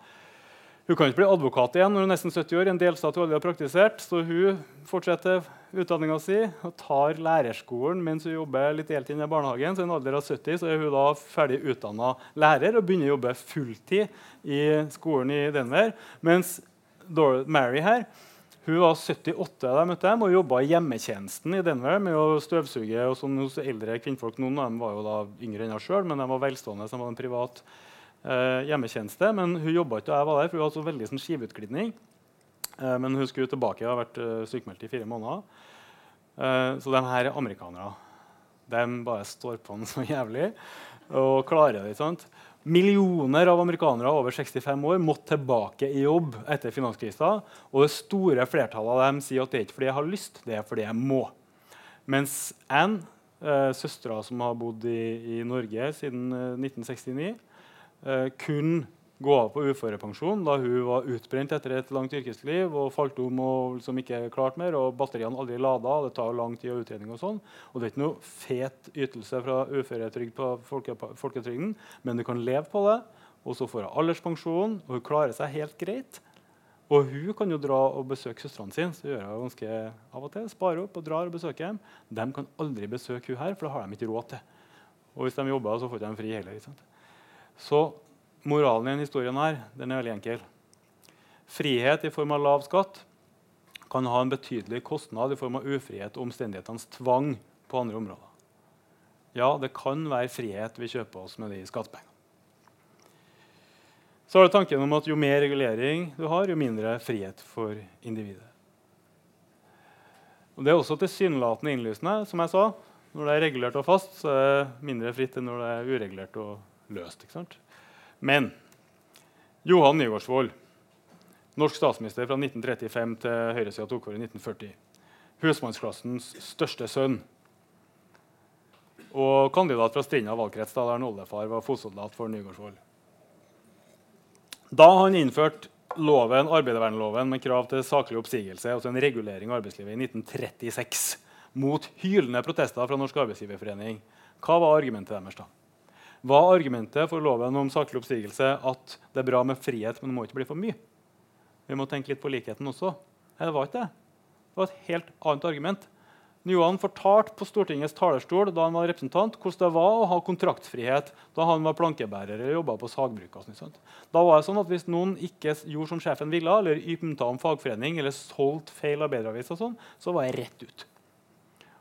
hun kan ikke bli advokat igjen når hun er nesten 70 år. en delstat hun aldri har praktisert, Så hun fortsetter utdanninga si og tar lærerskolen mens hun jobber litt deltid i barnehagen. Så i en alder av 70 så er hun da ferdig utdanna lærer og begynner å jobbe fulltid i skolen i Denver. Mens Mary her hun var 78 da jeg møtte dem, og jobba i hjemmetjenesten i Denver med å støvsuge og sånn hos eldre kvinnfolk. Noen av dem var jo da yngre enn henne sjøl, men de var velstående. så de var en privat eh, hjemmetjeneste. Men hun jobba ikke da jeg var der, for hun hadde så veldig sånn skivutglidning. Eh, men hun skulle tilbake og har vært eh, sykemeldt i fire måneder. Eh, så de her er amerikanere. De bare står på den så jævlig og klarer det. ikke sant? Millioner av amerikanere over 65 år måtte tilbake i jobb etter finanskrisa. Og det store flertallet av dem sier at det er ikke fordi jeg har lyst, det er fordi jeg må. Mens Anne, eh, søstera som har bodd i, i Norge siden eh, 1969, eh, kun gå av på uførepensjon da hun var utbrent etter et langt yrkesliv og falt om og liksom ikke klarte mer. og Batteriene aldri lada. Det tar lang tid og utredning. Og sånn. Og det er ikke noe fet ytelse fra uføretrygd på folke, folketrygden, men du kan leve på det. Og så får hun alderspensjon, og hun klarer seg helt greit. Og hun kan jo dra og besøke søstrene sine. så gjør hun ganske av og til, Sparer opp og drar og besøker dem. De kan aldri besøke hun her, for det har de ikke råd til. Og hvis de jobber, så får de fri heller. Så Moralen i denne historien her, den er veldig enkel. Frihet i form av lav skatt kan ha en betydelig kostnad i form av ufrihet og omstendighetenes tvang på andre områder. Ja, det kan være frihet vi kjøper oss med de skattepengene. Så har du tanken om at jo mer regulering du har, jo mindre frihet for individet. Og Det er også tilsynelatende innlysende. som jeg sa. Når det er regulert og fast, så er det mindre fritt enn når det er uregulert og løst. ikke sant? Men Johan Nygaardsvold, norsk statsminister fra 1935 til høyresida tok over i 1940. Husmannsklassens største sønn. Og kandidat fra Strinda valgkrets, da, der oldefar var fotsoldat for Nygaardsvold. Da han innførte loven, arbeidervernloven med krav til saklig oppsigelse, altså en regulering av arbeidslivet, i 1936, mot hylende protester fra Norsk arbeidsgiverforening, hva var argumentet deres da? Var argumentet for loven om saklig oppsigelse at det er bra med frihet, men det må ikke bli for mye? Vi må tenke litt på likheten også. Nei, det var ikke det. Det var et helt annet argument. Johan fortalte på Stortingets talerstol da han var representant, hvordan det var å ha kontraktfrihet da han var plankebærer eller jobba på sagbruk. Da var det sånn at Hvis noen ikke gjorde som sjefen ville, eller ymta om fagforening eller solgte feil arbeideravis, sånn, så var jeg rett ut.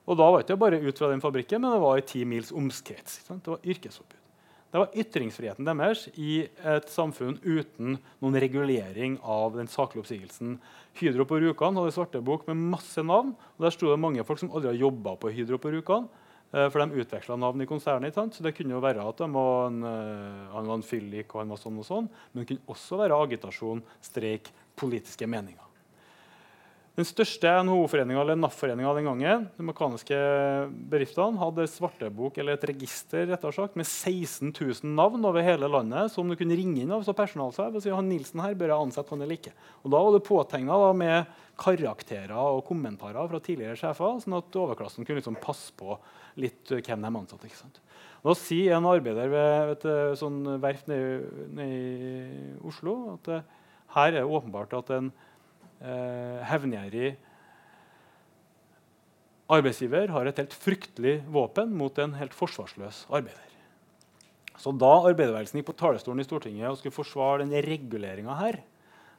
Og da var det ikke bare ut fra den fabrikken, men det var i ti mils omkrets. Det var yrkesforbud. Det var ytringsfriheten deres i et samfunn uten noen regulering av den saklige oppsigelsen. Hydro på Rjukan hadde svartebok med masse navn. og Der sto det mange folk som aldri har jobba på Hydro på Rjukan. Eh, for de utveksla navn i konsernet. Så det kunne jo være at var en, uh, han var en fyllik og han var sånn og sånn. Men det kunne også være agitasjon, streik, politiske meninger. Den største NHO-foreninga eller NAF-foreninga den gangen de mekaniske bedriftene, hadde svartebok eller et register sagt, med 16 000 navn over hele landet som du kunne ringe inn av så personalsjef og si han Nilsen her bør jeg ansette han eller ikke. Og Da var det påtegna med karakterer og kommentarer fra tidligere sjefer, sånn at overklassen kunne liksom passe på litt hvem de ansatte. ikke sant? Da sier en arbeider ved et sånn verft nede i Oslo at uh, her er det åpenbart at en eh, hevngjerrig arbeidsgiver har et helt fryktelig våpen mot en helt forsvarsløs arbeider. Så Da arbeiderbevegelsen gikk på talerstolen i Stortinget og skulle forsvare den reguleringa her,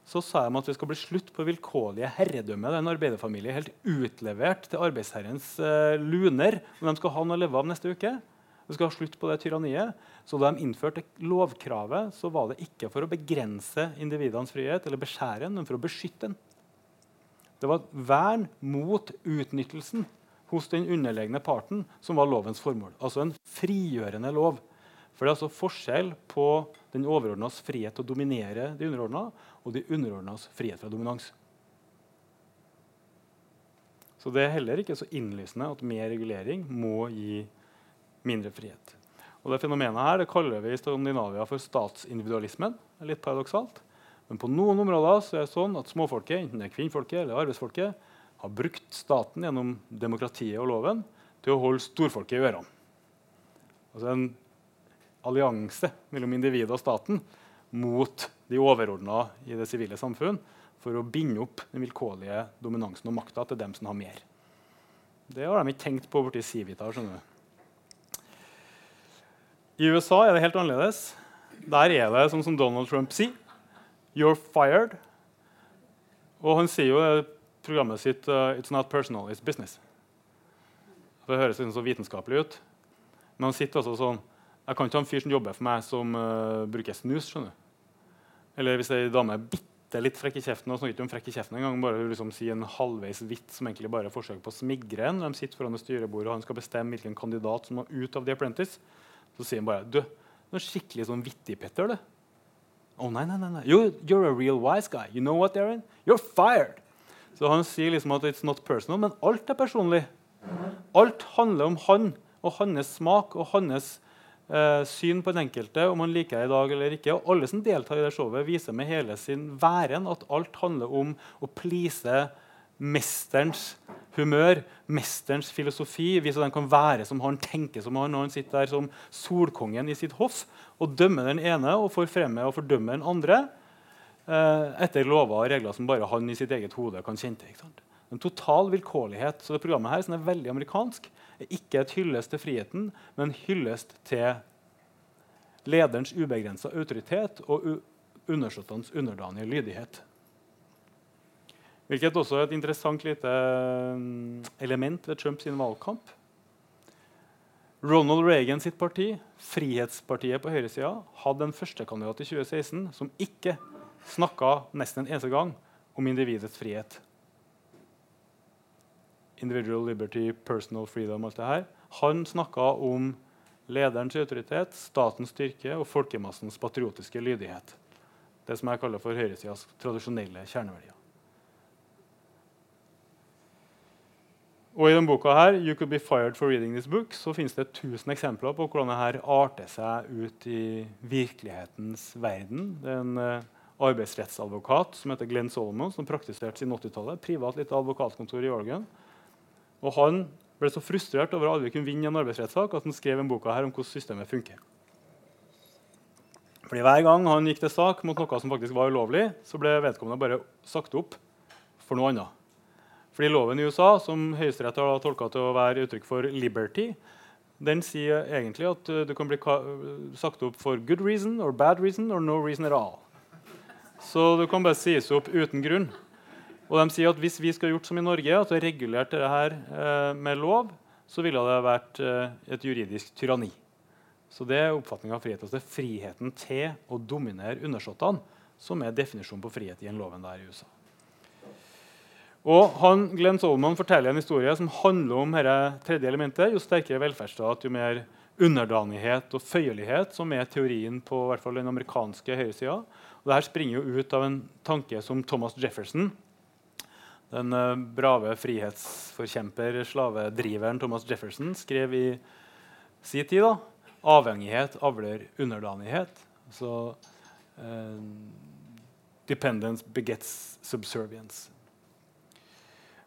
så sa de at det skal bli slutt på vilkårlige herredømme. Arbeiderfamilien er helt utlevert til arbeidsherrens eh, luner og de skal ha noe å leve av neste uke. Vi skal ha slutt på det tyranniet. Så da de innførte lovkravet, så var det ikke for å begrense individenes frihet eller beskjære den, men for å beskytte den. Det var et vern mot utnyttelsen hos den underlegne parten som var lovens formål. Altså en frigjørende lov. For det er altså forskjell på den overordnas frihet til å dominere de underordna og de underordnas frihet fra dominans. Så det er heller ikke så innlysende at mer regulering må gi mindre frihet. Og det Fenomenet her det kaller vi i Skandinavia for statsindividualismen. Litt paradoksalt. Men på noen områder så er det sånn at småfolket enten det er kvinnfolket eller arbeidsfolket, har brukt staten gjennom demokratiet og loven til å holde storfolket i ørene. Altså en allianse mellom individet og staten mot de overordna i det sivile samfunn for å binde opp den vilkårlige dominansen og makta til dem som har mer. Det har de ikke tenkt på borti Civita. skjønner du. I USA er det helt annerledes. Der er det sånn som Donald Trump sier. You're fired. Og han sier jo i programmet sitt uh, It's not personal, it's business. Det høres liksom så vitenskapelig ut. Men han sitter altså sånn Jeg kan ikke ha en fyr som jobber for meg, som uh, bruker snus. skjønner du. Eller hvis ei dame er bitte litt frekk i kjeften og snakker ikke om frekk i kjeften engang, bare liksom sier en halvveis vits som egentlig bare er forsøk på å smigre en. De sitter foran et styrebord og han skal bestemme hvilken kandidat som må ut av The Apprentice. Så sier han bare du, du er skikkelig sånn vittig, Petter. det. Oh, nei, nei, nei. You, you're a real wise guy. You know what, Aaron? You're fired. Så han sier liksom at it's not personal, men alt er personlig. Alt handler om han og hans smak og hans eh, syn på den enkelte, om han liker det i dag eller ikke. Og alle som deltar i det showet, viser med hele sin væren at alt handler om å please mesterens humør, mesterens filosofi. hvis den kan være som han tenker som han når han sitter der som solkongen i sitt hoff og dømmer den ene og får fremme og fordømmer den andre eh, etter lover og regler som bare han i sitt eget hode kan kjenne til. En total vilkårlighet. Så det programmet her, som er veldig amerikansk, er ikke et hyllest til friheten, men hyllest til lederens ubegrensa autoritet og undersåttenes underdanige lydighet. Hvilket også er et interessant lite mm, element ved Trumps valgkamp. Ronald Reagan sitt parti, Frihetspartiet på høyresida, hadde en førstekandidat i 2016 som ikke snakka nesten en eneste gang om individets frihet. Individual liberty, personal freedom, alt det her. Han snakka om lederens autoritet, statens styrke og folkemassens patriotiske lydighet. Det som jeg kaller for høyresidas tradisjonelle kjerneverdier. Og I denne boka her, You Could Be Fired for Reading This Book, så finnes det 1000 eksempler på hvordan dette arter seg ut i virkelighetens verden. Det er en uh, arbeidsrettsadvokat som heter Glenn Solomon, som praktiserte siden 80-tallet. Privat lite advokatkontor i Oregon. Og Han ble så frustrert over å aldri kunne vinne en arbeidsrettssak at han skrev en boka her om hvordan systemet funker. Fordi Hver gang han gikk til sak mot noe som faktisk var ulovlig, så ble vedkommende bare sagt opp for noe annet. Fordi Loven i USA, som Høyesterett har tolka til å være uttrykk for 'liberty', den sier egentlig at uh, du kan bli sagt opp for good reason or bad reason or no reason at all. Så du kan bare sies opp uten grunn. Og de sier at hvis vi skulle gjort som i Norge, at vi regulert dette her uh, med lov, så ville det vært uh, et juridisk tyranni. Så det er oppfatninga av frihet. Altså det er friheten til å dominere undersåttene som er definisjonen på frihet i en loven der i USA. Og han, Glenn Solomon forteller en historie som handler om dette tredje elementet. Jo sterkere velferdsstat, jo mer underdanighet og føyelighet, som er teorien på hvert fall den amerikanske høyresida. Dette springer jo ut av en tanke som Thomas Jefferson, den uh, brave frihetsforkjemper, slavedriveren Thomas Jefferson, skrev i sin tid. da, Avhengighet avler underdanighet. Så uh, Dependence begets subservience.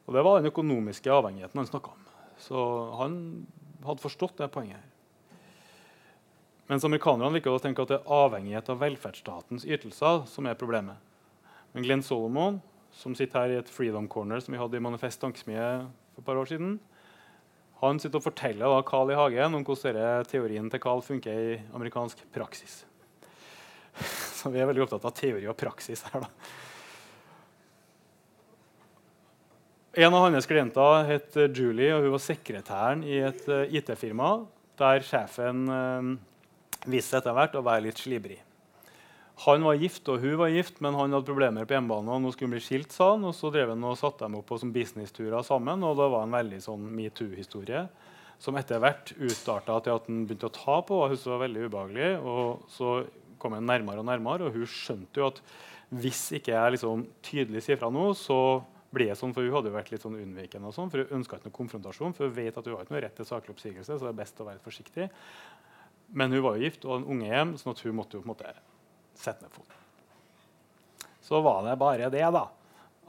Og Det var den økonomiske avhengigheten han snakka om. Så han hadde forstått det poenget. her. Mens amerikanerne liker å tenke at det er avhengighet av velferdsstatens ytelser som er problemet. Men Glenn Solomon, som sitter her i et Freedom Corner som vi hadde i Manifest Tankesmie for et par år siden, han sitter og forteller da Carl I. Hagen om hvordan teorien til Carl funker i amerikansk praksis. Så vi er veldig opptatt av teori og praksis her. da. En av hans klienter het Julie, og hun var sekretæren i et eh, IT-firma der sjefen uh, viste etter hvert å være litt slibrig. Han var gift, og hun var gift, men han hadde problemer på hjemmebane. og nå skulle han bli skilt, sa han, og Så drev han og satte dem opp på som businessturer sammen. og Det var en veldig sånn metoo-historie som etter hvert utarta til at han begynte å ta på. og Hun var veldig ubehagelig. og Så kom han nærmere og nærmere, og hun skjønte jo at hvis ikke jeg liksom tydelig sier fra nå, så ble sånn, for Hun hadde jo vært litt sånn unnvikende, og sånn, for hun ønska ikke noe konfrontasjon. For hun vet at hun har ikke noe rett til saklig oppsigelse, så det er best å være forsiktig. Men hun var jo gift og en unge hjem, sånn at hun måtte jo på en måte sette ned foten. Så var det bare det da,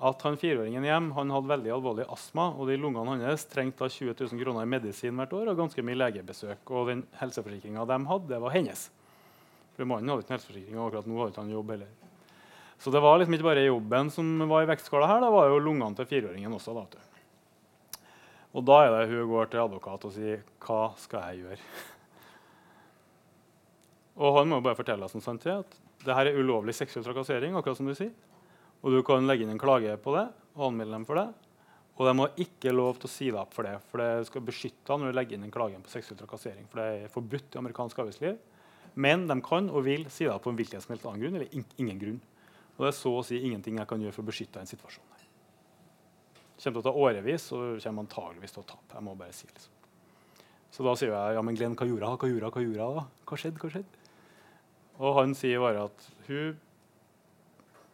at han fireåringen hjem han hadde veldig alvorlig astma. og de Lungene hans trengte 20 000 kroner i medisin hvert år og ganske mye legebesøk. Og den helseforsikringa de hadde, det var hennes. For Mannen hadde ikke helseforsikring, og akkurat nå hadde ikke han jobb heller. Så det var liksom ikke bare jobben som var i vektskåla her, det var jo lungene til fireåringen også. Da. Og da er det hun går til advokat og sier 'Hva skal jeg gjøre?' Og han må bare fortelle oss sant til at det her er ulovlig seksuell trakassering. akkurat som du sier. Og du kan legge inn en klage på det og anmelde dem for det. Og de har ikke lov til å si deg opp for det, for det skal beskytte deg når du legger inn en klage på seksuell trakassering. For det er forbudt i amerikansk arbeidsliv. Men de kan og vil si deg opp på en hvilken som helst annen grunn eller ingen grunn. Og det er så å si ingenting jeg kan gjøre for å beskytte en situasjon. Det kommer til å ta årevis, og kommer antageligvis til å tape. Jeg må bare si liksom. Så da sier jeg ja, men Glenn, hva gjorde hun? Hva gjorde hun? Hva gjorde hun? Hva skjedde? Hva skjedde? Og han sier bare at hun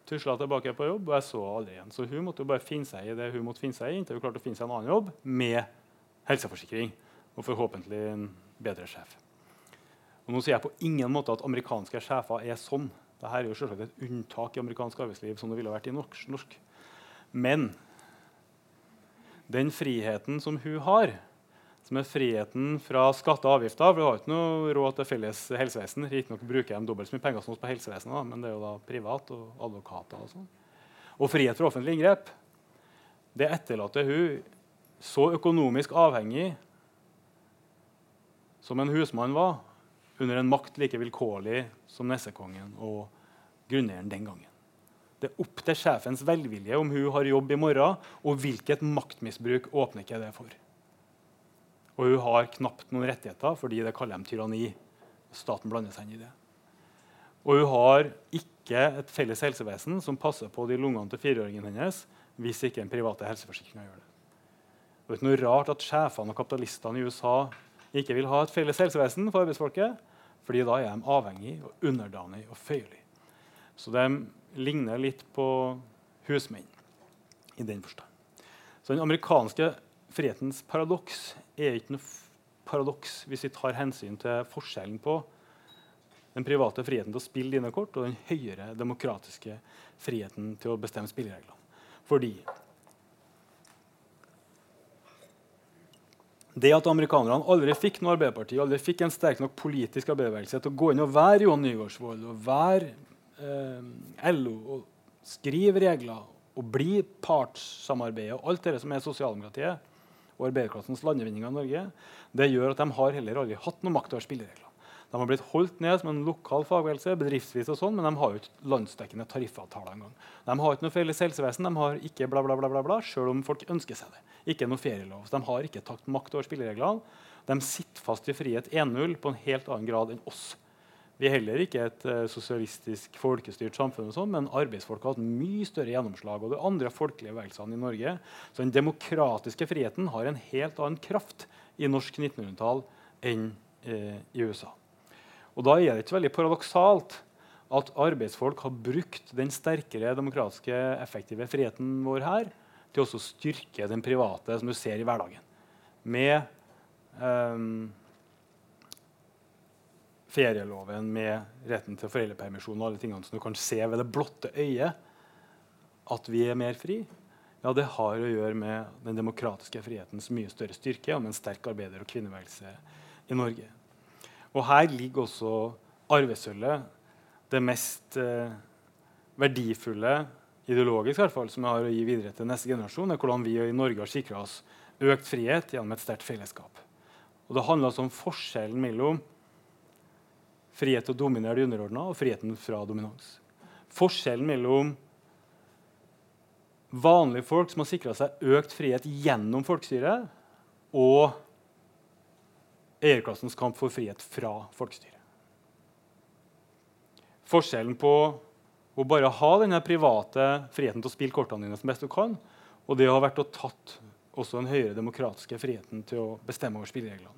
tusla tilbake på jobb, og jeg så aldri igjen. Så hun måtte jo bare finne seg i det hun måtte finne seg i, inntil hun klarte å finne seg en annen jobb med helseforsikring og forhåpentlig en bedre sjef. Og nå sier jeg på ingen måte at amerikanske sjefer er sånn. Dette er jo selvsagt et unntak i amerikansk arbeidsliv, som det ville vært i norsk. Men den friheten som hun har, som er friheten fra skatter og avgifter For hun har ikke noe råd til felles helsevesen. Riktignok bruker de dobbelt så mye penger som oss på helsevesenet, men det er jo da privat og advokater og sånn. Og frihet fra offentlig inngrep. Det etterlater hun så økonomisk avhengig som en husmann var, under en makt like vilkårlig som nessekongen og grunneieren den gangen. Det er opp til sjefens velvilje om hun har jobb i morgen, og hvilket maktmisbruk åpner ikke det for. Og hun har knapt noen rettigheter fordi det kaller de tyranni. Staten blander seg inn i det. Og hun har ikke et felles helsevesen som passer på de lungene til fireåringen hennes hvis ikke den private helseforsikringa gjør det. Det er ikke noe rart at sjefene og kapitalistene i USA ikke vil ha et felles helsevesen for arbeidsfolket, fordi da er de avhengig og underdanig og føyelig. Så de ligner litt på husmenn i den forstand. Så den amerikanske frihetens paradoks er ikke noe paradoks hvis vi tar hensyn til forskjellen på den private friheten til å spille dine kort og den høyere demokratiske friheten til å bestemme spillereglene. Fordi det at amerikanerne aldri fikk noe Arbeiderparti, aldri fikk en sterk nok politisk arbeiderbevegelse til å gå inn og være Johan Nygaardsvold og være eh, LO og skrive regler og bli partssamarbeidet og alt det som er sosialdemokratiet og arbeiderklassens landevinninger i Norge, det gjør at de har heller aldri hatt noe makt over spilleregler. De har blitt holdt ned som en lokal fagbevegelse, bedriftsvis og sånn, men de har jo ikke landsdekkende tariffavtaler engang. De har ikke noe felles helsevesen, de har ikke bla, bla, bla, bla, bla, selv om folk ønsker seg det. Ikke noe ferielov. De har ikke tatt makt over spillereglene. De sitter fast i frihet 1-0 på en helt annen grad enn oss. Vi er heller ikke et uh, sosialistisk, folkestyrt samfunn, og sånn, men arbeidsfolk har hatt mye større gjennomslag. og de andre folkelige bevegelsene i Norge. Så den demokratiske friheten har en helt annen kraft i norsk 1900-tall enn uh, i USA. Og Da er det ikke veldig paradoksalt at arbeidsfolk har brukt den sterkere demokratiske, effektive friheten vår her til å styrke den private, som du ser i hverdagen. Med um, ferieloven med retten til foreldrepermisjon og alle tingene som du kan se ved det blotte øyet at vi er mer fri, ja, det har å gjøre med den demokratiske frihetens mye større styrke og med en sterk arbeider- og kvinnebevegelse i Norge. Og her ligger også arvesølvet, det mest eh, verdifulle ideologisk i hvert fall, som jeg har å gi videre til neste generasjon, er hvordan vi i Norge har sikra oss økt frihet gjennom et sterkt fellesskap. Og Det handler altså om forskjellen mellom frihet til å dominere de underordna og friheten fra dominans. Forskjellen mellom vanlige folk som har sikra seg økt frihet gjennom folkestyret, og eierklassens kamp for frihet fra folkestyret. Forskjellen på å bare ha denne private friheten til å spille kortene dine som best du kan, og det har vært å tatt også den høyere demokratiske friheten til å bestemme over spillereglene.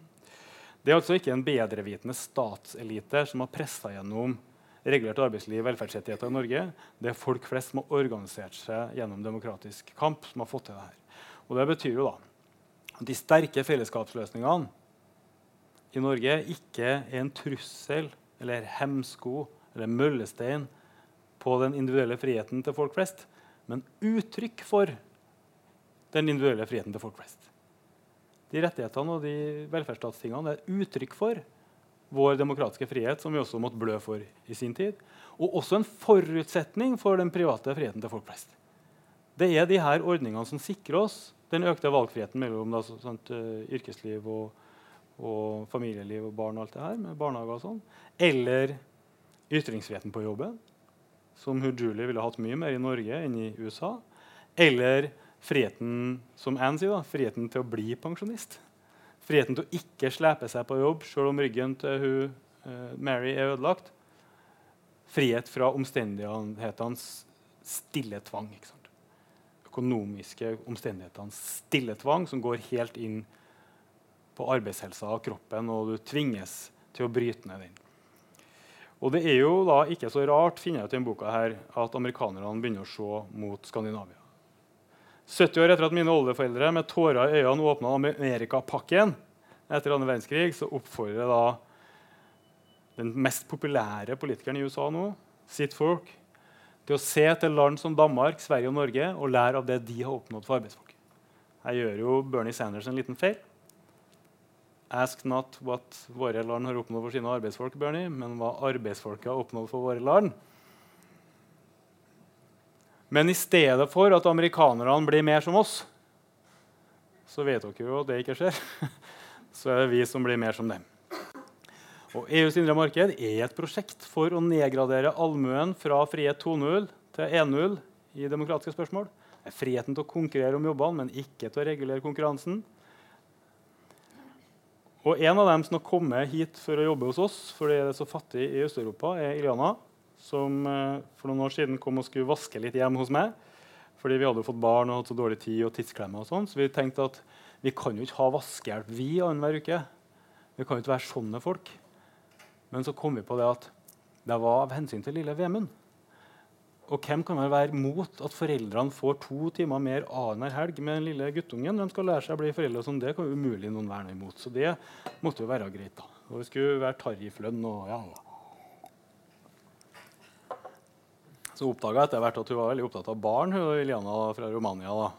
Det er altså ikke en bedrevitende statselite som har pressa gjennom regulert arbeidsliv og velferdsrettigheter i Norge. Det er folk flest som har organisert seg gjennom demokratisk kamp, som har fått til det her. Og det betyr jo da at de sterke fellesskapsløsningene i Norge ikke er en trussel eller hemsko eller møllestein på den individuelle friheten til folk flest, men uttrykk for den individuelle friheten til folk flest de rettighetene og de velferdsstatstingene er uttrykk for vår demokratiske frihet, som vi også måtte blø for i sin tid. Og også en forutsetning for den private friheten til folk flest. Det er de her ordningene som sikrer oss den økte valgfriheten mellom da, sånt, uh, yrkesliv og, og, familieliv og barn og alt det her, med barnehager og sånn. Eller ytringsfriheten på jobben, som Julie ville hatt mye mer i Norge enn i USA. Eller friheten som Anne sier, da, friheten til å bli pensjonist. Friheten til å ikke slepe seg på jobb selv om ryggen til hun, uh, Mary er ødelagt. Frihet fra omstendighetenes stille tvang. Økonomiske omstendighetenes stille tvang som går helt inn arbeidshelsa og kroppen, og du tvinges til å bryte ned den. Og det er jo da ikke så rart finner jeg ut i denne boka her, at amerikanerne begynner å se mot Skandinavia. 70 år etter at mine oldeforeldre med tårer i øynene åpna Amerikapakken etter andre verdenskrig, så oppfordrer da den mest populære politikeren i USA nå, sitt folk, til å se til land som Danmark, Sverige og Norge og lære av det de har oppnådd for arbeidsfolk. Her gjør jo Bernie Sanders en liten feil. Ask not what våre land har oppnådd for sine arbeidsfolk, Bernie, men hva arbeidsfolket har oppnådd for våre land. Men i stedet for at amerikanerne blir mer som oss, så vet dere jo at det ikke skjer. Så er det vi som blir mer som dem. Og EUs indre marked er et prosjekt for å nedgradere allmuen fra frihet 2.0 til 1.0 i demokratiske spørsmål. Det er friheten til å konkurrere om jobbene, men ikke til å regulere konkurransen. Og En av dem som har kommet hit for å jobbe hos oss fordi det er så fattig i Øst-Europa, er Iliana som eh, for noen år siden kom og skulle vaske litt hjem hos meg. Fordi vi hadde jo fått barn og hatt så dårlig tid og tidsklemmer. og sånn, Så vi tenkte at vi kan jo ikke ha vaskehjelp vi annenhver uke. Vi kan jo ikke være sånne folk. Men så kom vi på det at det var av hensyn til lille Vemund. Og hvem kan vel være mot at foreldrene får to timer mer annenhver helg med den lille guttungen? De skal lære seg å bli foreldre som Det kan umulig noen være noe imot. Så det måtte jo være greit. da. Og det skulle være tarifflønn og ja. Så oppdaga jeg etter hvert at hun var veldig opptatt av barn, hun Iliana fra Romania. da.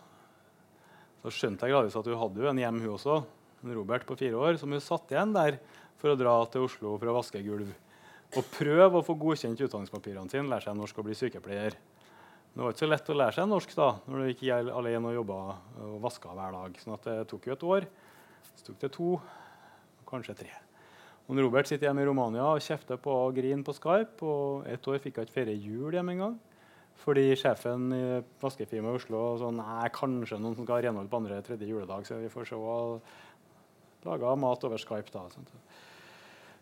Så skjønte jeg gradvis at hun hadde jo en hjem, hun også. En Robert på fire år, som hun satt igjen der for å dra til Oslo for å vaske gulv og prøve å få godkjent utdanningspapirene sine, lære seg norsk og bli sykepleier. Det var ikke så lett å lære seg norsk da, når du gikk alene og jobba og vaska hver dag. sånn det tok jo et år. Så tok det to, kanskje tre. Og Robert sitter hjemme i Romania og kjefter på og griner på Skype. og Et år fikk hun ikke feire jul hjemme engang. Fordi sjefen i vaskefirmaet i Oslo sa nei, kanskje noen som skal renholde på andre tredje juledag. Så vi får se. Laga mat over Skype. da. Sånn.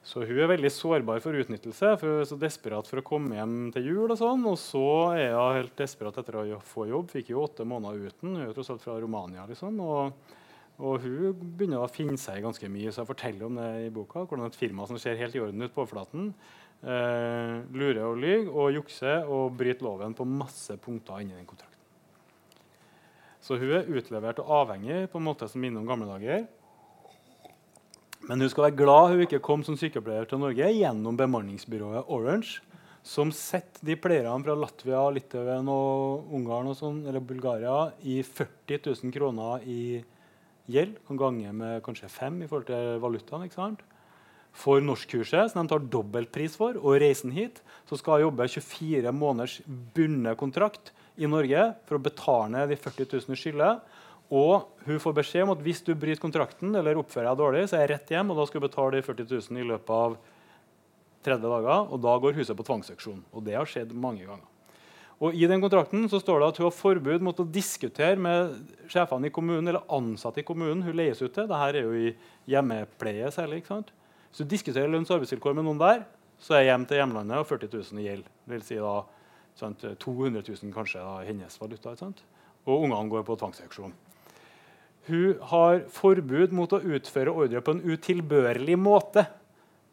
Så hun er veldig sårbar for utnyttelse. for Hun er så desperat for å komme hjem til jul. Og sånn, og så er hun helt desperat etter å få jobb. Fikk jo åtte måneder uten. Hun er tross alt fra Romania. liksom, og, og hun begynner å finne seg ganske mye. så Jeg forteller om det i boka. Hvordan et firma som ser helt i orden ut på overflaten, eh, lurer og lyver og jukser og bryter loven på masse punkter inni den kontrakten. Så hun er utlevert og avhengig på en måte som minner om gamle dager. Men hun skal være glad hun ikke kom som sykepleier til Norge gjennom bemanningsbyrået Orange, som setter de pleierne fra Latvia, Litauen og Ungarn og sånn, eller Bulgaria i 40 000 kroner i gjeld. Kan gange med kanskje fem i forhold til valutaen. ikke sant? For norskkurset, som de tar dobbeltpris for, og reisen hit, så skal hun jobbe 24 måneders bundet kontrakt i Norge for å betale ned de 40 000 skylder. Og hun får beskjed om at hvis du bryter kontrakten eller oppfører deg dårlig, så er jeg rett hjem, og da skal du betale de 40 000 i løpet av 30 dager. Og da går huset på tvangsauksjon. Og det har skjedd mange ganger. Og I den kontrakten så står det at hun har forbud mot å diskutere med sjefene i kommunen eller ansatte i kommunen hun leies ut til. Dette er jo i hjemmepleie særlig. ikke sant? Hvis du diskuterer lønns- og arbeidsvilkår med noen der, så er jeg hjem til hjemlandet og 40 000 i gjeld. Det vil si da sant, 200 000 kanskje da, hennes valuta. ikke sant? Og ungene går på tvangsauksjon. Hun har forbud mot å utføre ordre på en utilbørlig måte.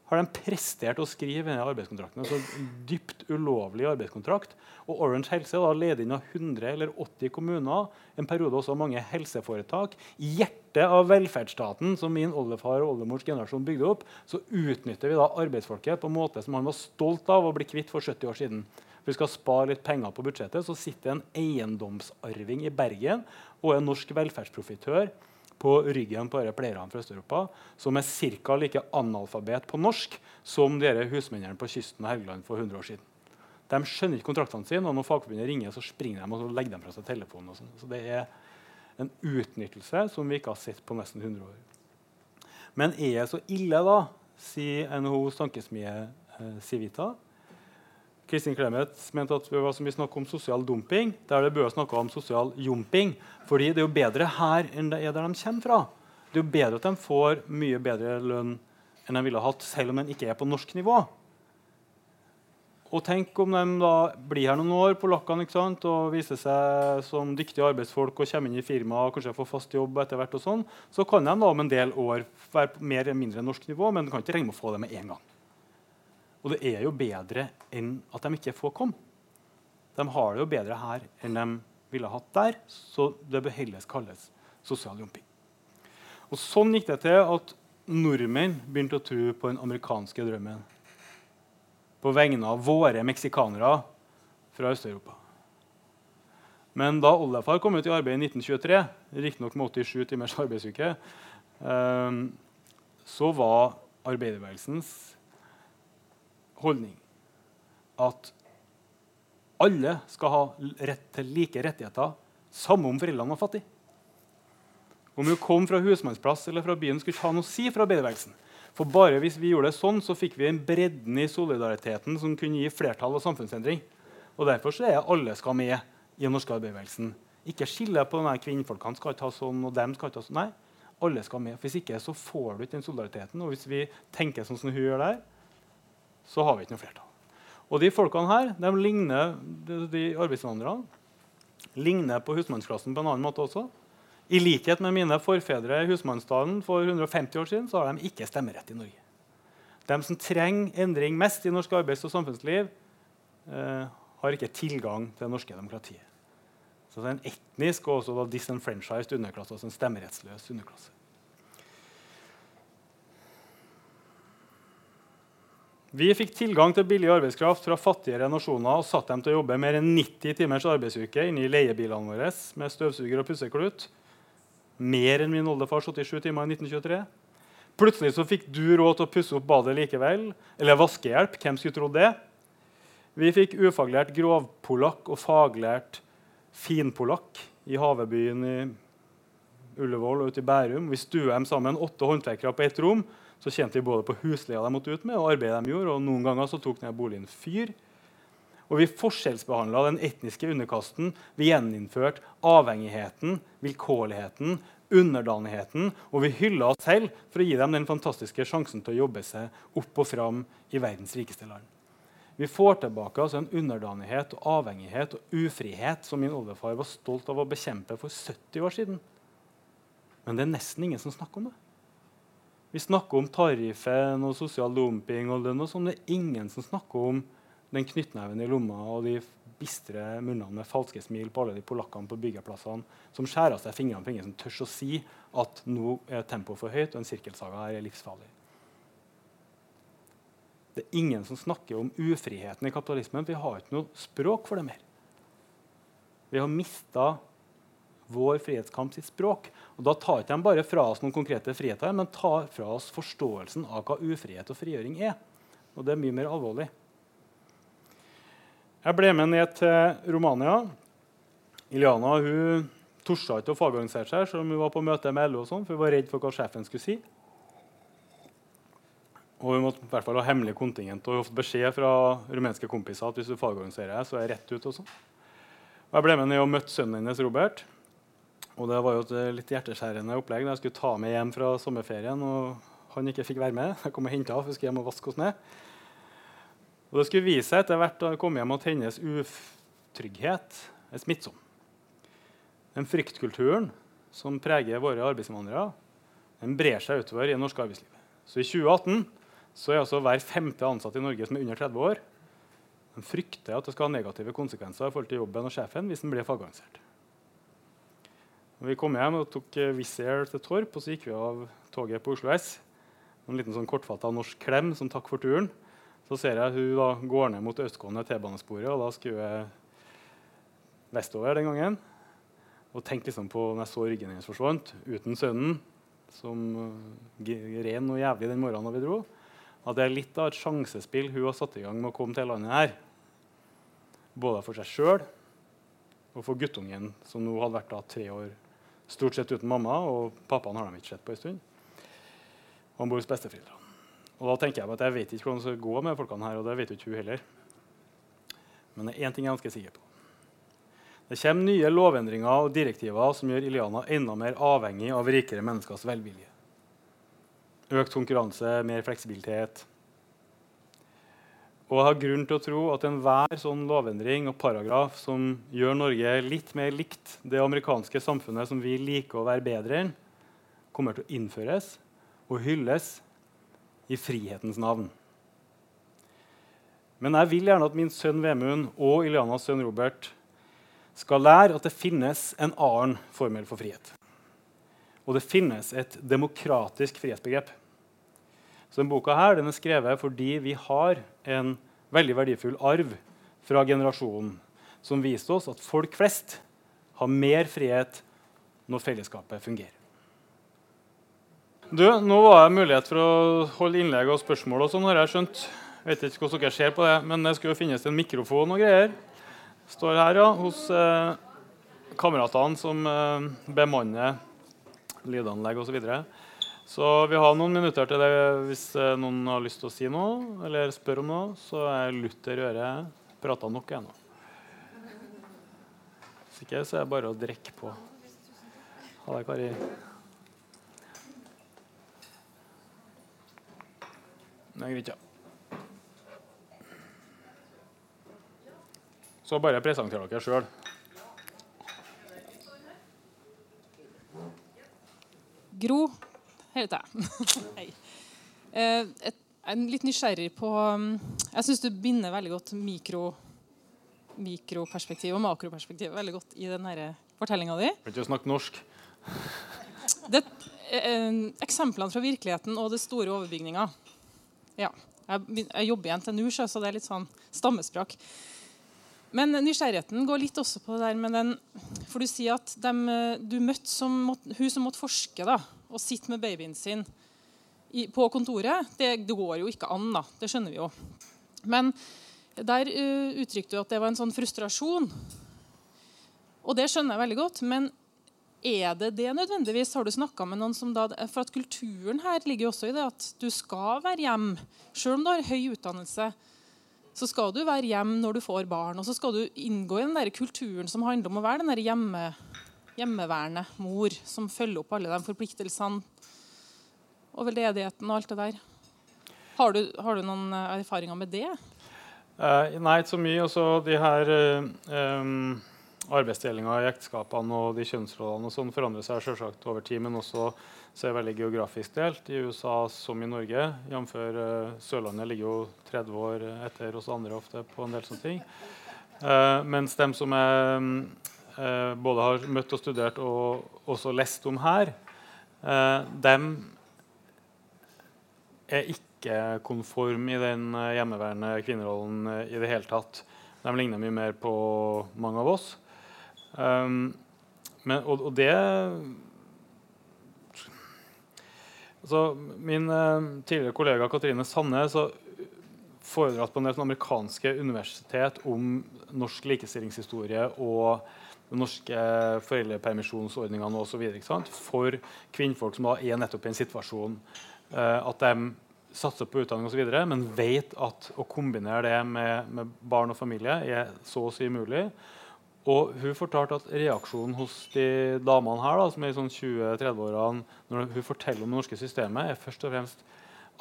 Har de prestert å skrive denne arbeidskontrakten? Altså dypt ulovlig arbeidskontrakt. Og Orange Helse da leder inn av 100 eller 80 kommuner, en periode også mange helseforetak. I hjertet av velferdsstaten som min oldefar og oldemors generasjon bygde opp, så utnytter vi da arbeidsfolket på en måte som han var stolt av å bli kvitt for 70 år siden vi skal spare litt penger på budsjettet, så sitter en eiendomsarving i Bergen og en norsk velferdsprofitør på ryggen på pleierne fra Øst-Europa som er ca. like analfabet på norsk som dere husmennene på kysten av Helgeland for 100 år siden. De skjønner ikke kontraktene sine, og når Fagforbundet ringer, så springer de og legger de fra seg telefonen. Sånn. Så det er en utnyttelse som vi ikke har sett på nesten 100 år. Men er det så ille, da, sier NHOs tankesmie eh, Civita. Kristin Clemet mente at det var så mye snakk om sosial dumping. Der det bør snakke om sosial jumping. Fordi det er jo bedre her enn det er der de kommer fra. Det er jo bedre at de får mye bedre lønn enn de ville hatt, selv om de ikke er på norsk nivå. Og tenk om de da blir her noen år på sant, og viser seg som dyktige arbeidsfolk og kommer inn i firmaet og kanskje får fast jobb etter hvert. og sånn, Så kan de da om en del år være mer eller mindre norsk nivå, men de kan ikke regne med å få det med en gang. Og det er jo bedre enn at de ikke får komme. De har det jo bedre her enn de ville hatt der, så det bør heller kalles sosial jumping. Og Sånn gikk det til at nordmenn begynte å tro på den amerikanske drømmen. På vegne av våre meksikanere fra Øst-Europa. Men da oldefar kom ut i arbeid i 1923, riktignok med 87 timers arbeidsuke, eh, så var arbeiderbevegelsens holdning at alle skal ha rett til like rettigheter, samme om foreldrene var fattige. Om hun kom fra husmannsplass eller fra byen, skulle ikke ha noe å si for arbeiderbevegelsen. For bare hvis vi gjorde det sånn, så fikk vi en bredden i solidariteten som kunne gi flertall og samfunnsendring. Og Derfor så er alle skal med i den norske arbeiderbevegelsen. Ikke skille på denne kvinnfolkene skal ikke ha sånn, og dem skal ikke ha sånn. Nei, alle skal med. Hvis ikke så får du ikke den solidariteten. Og hvis vi tenker sånn som hun gjør der, så har vi ikke noe flertall. Og de folkene her, de ligner, de, arbeidsinnvandrerne ligner på husmannsklassen på en annen måte også. I likhet med mine forfedre i husmannsstanden for 150 år siden, så har de ikke stemmerett i Norge. De som trenger endring mest i norsk arbeids- og samfunnsliv, eh, har ikke tilgang til det norske demokratiet. Så det er en etnisk og også da disenfranchised underklasse, altså en stemmerettsløs underklasse. Vi fikk tilgang til billig arbeidskraft fra fattigere nasjoner og satte dem til å jobbe mer enn 90 timers arbeidsuke inni leiebilene våre med støvsuger og pusseklut. Mer enn min oldefar 77 timer i 1923. Plutselig så fikk du råd til å pusse opp badet likevel. Eller vaskehjelp. Hvem skulle trodd det? Vi fikk ufaglært grovpolakk og faglært finpolakk i havebyen i Ullevål og ute i Bærum. Vi stua dem sammen, åtte håndverkere på ett rom så tjente vi både på husleia de måtte ut med, og arbeidet de gjorde. og Noen ganger så tok denne boligen fyr. Og vi forskjellsbehandla den etniske underkasten. Vi gjeninnførte avhengigheten, vilkårligheten, underdanigheten. Og vi hylla oss selv for å gi dem den fantastiske sjansen til å jobbe seg opp og fram i verdens rikeste land. Vi får tilbake altså en underdanighet, og avhengighet og ufrihet som min oldefar var stolt av å bekjempe for 70 år siden. Men det er nesten ingen som snakker om det. Vi snakker om tariffen og sosial dumping, og lønn og sånn. Det er ingen som snakker om den knyttneven i lomma og de bistre munnene med falske smil på alle de polakkene på byggeplassene som skjærer av seg fingrene på ingen som tør å si at nå er tempoet for høyt og en sirkelsaga her er livsfarlig. Det er ingen som snakker om ufriheten i kapitalismen. Vi har ikke noe språk for det mer. Vi har mista vår frihetskamp sitt språk. Og Da tar ikke de bare fra oss noen konkrete friheter, men tar fra oss forståelsen av hva ufrihet og frigjøring er. Og det er mye mer alvorlig. Jeg ble med ned til Romania. Iliana hun torde ikke å fagorganisere seg selv om hun var på møte med LO, og sånn, for hun var redd for hva sjefen skulle si. Og hun måtte i hvert fall ha hemmelig kontingent og ofte beskjed fra rumenske kompiser at hvis du fagorganiserer deg, så er jeg rett ut. og sånn. Jeg ble med ned og møtte sønnen hennes, Robert. Og det var jo et eh, litt hjerteskjærende opplegg da jeg skulle ta med hjem fra sommerferien. og han ikke fikk være med. Jeg kom og henta for jeg skulle hjem og vaske oss ned. Og Det skulle vise seg etter hvert da jeg kom hjem at hennes utrygghet er smittsom. Den fryktkulturen som preger våre arbeidsinnvandrere, den brer seg utover i det norske arbeidslivet. Så i 2018 så er altså hver femte ansatt i Norge som er under 30 år, de frykter at det skal ha negative konsekvenser i forhold til jobben og sjefen hvis den blir Vi kom hjem og tok eh, Wizz Air til Torp, og så gikk vi av toget på Oslo S. En liten sånn kortfatta norsk klem som takk for turen. Så ser jeg hun da går ned mot østgående T-banesporet, og da skulle jeg vestover den gangen. Og tenkte liksom på når jeg så ryggen hennes forsvant, uten sønnen, som uh, ren og jævlig den morgenen da vi dro, at det er litt av et sjansespill hun har satt i gang med å komme til landet her. Både for seg sjøl og for guttungen, som nå hadde vært da tre år Stort sett uten mamma, og pappaen har de ikke sett på en stund. Og han bor hos besteforeldrene. Og da tenker jeg at jeg vet ikke hvordan det skal gå med folkene her, og det vet ikke hun heller. Men det er én ting jeg er ganske sikker på. Det kommer nye lovendringer og direktiver som gjør Iliana enda mer avhengig av rikere menneskers velvilje. Økt konkurranse, mer fleksibilitet, og jeg har grunn til å tro at enhver sånn lovendring og paragraf som gjør Norge litt mer likt det amerikanske samfunnet som vi liker å være bedre enn, kommer til å innføres og hylles i frihetens navn. Men jeg vil gjerne at min sønn Vemund og Ilianas sønn Robert skal lære at det finnes en annen formel for frihet. Og det finnes et demokratisk frihetsbegrep. Så denne boka her, den er skrevet fordi vi har en veldig verdifull arv fra generasjonen som viste oss at folk flest har mer frihet når fellesskapet fungerer. Du, nå var det mulighet for å holde innlegg og spørsmål. og sånn har Jeg skjønt. Jeg vet ikke hvordan dere ser på det, men det skulle finnes en mikrofon og greier. Står her ja, hos eh, kameratene som eh, bemanner lydanlegg osv. Så, vi har noen minutter til det hvis eh, noen har lyst til å si noe eller spør om noe. Så er lutter øret prata nok ennå. Hvis ikke så er det bare å drikke på. Ha det, Kari. Det er greit, ja. Så bare presenter dere sjøl. Gro heter jeg. Hei. Eh, jeg er litt nysgjerrig på um, Jeg syns du binder veldig godt mikro mikroperspektiv og makroperspektiv veldig godt i den fortellinga di. Kan ikke snakke norsk. Det, eh, eksemplene fra virkeligheten og det store overbygninga. Ja. Jeg, jeg jobber i NTNU, så det er litt sånn stammespråk. Men nysgjerrigheten går litt også på det der med den For du sier at dem, du møtte som måtte, hun som måtte forske da, og sitte med babyen sin i, på kontoret, det, det, går jo ikke an. da, Det skjønner vi jo. Men der uh, uttrykte du at det var en sånn frustrasjon. Og det skjønner jeg veldig godt. Men er det det nødvendigvis? Har du snakka med noen som da For at kulturen her ligger jo også i det at du skal være hjem. Selv om du har høy utdannelse, så skal du være hjem når du får barn. Og så skal du inngå i den der kulturen som handler om å være den der hjemme, hjemmeværende mor som følger opp alle de forpliktelsene og veldedigheten og alt det der. Har du, har du noen eh, erfaringer med det? Uh, nei, ikke så mye. Også de her um arbeidsdelinga i ekteskapene og de kjønnsrollene og sånn forandrer seg selvsagt over tid, men også så er veldig geografisk delt i USA som i Norge. Jf. Uh, Sørlandet ligger jo 30 år etter oss andre ofte på en del sånne ting. Uh, mens dem som jeg uh, både har møtt og studert og også lest om her, dem er ikke konform i den hjemmeværende kvinnerollen i det hele tatt. De ligner mye mer på mange av oss. Um, men, og, og, det altså, Min uh, tidligere kollega Katrine Sanne foredratt på en del amerikanske universitet om norsk likestillingshistorie og de norske foreldrepermisjonsordningene osv. For kvinnfolk som da er nettopp i en situasjon uh, at de satser på utdanning osv., men vet at å kombinere det med, med barn og familie er så å si umulig. Og hun fortalte at reaksjonen hos de damene her, da, som er i sånn 20-30-årene, når hun forteller om det norske systemet, er først og fremst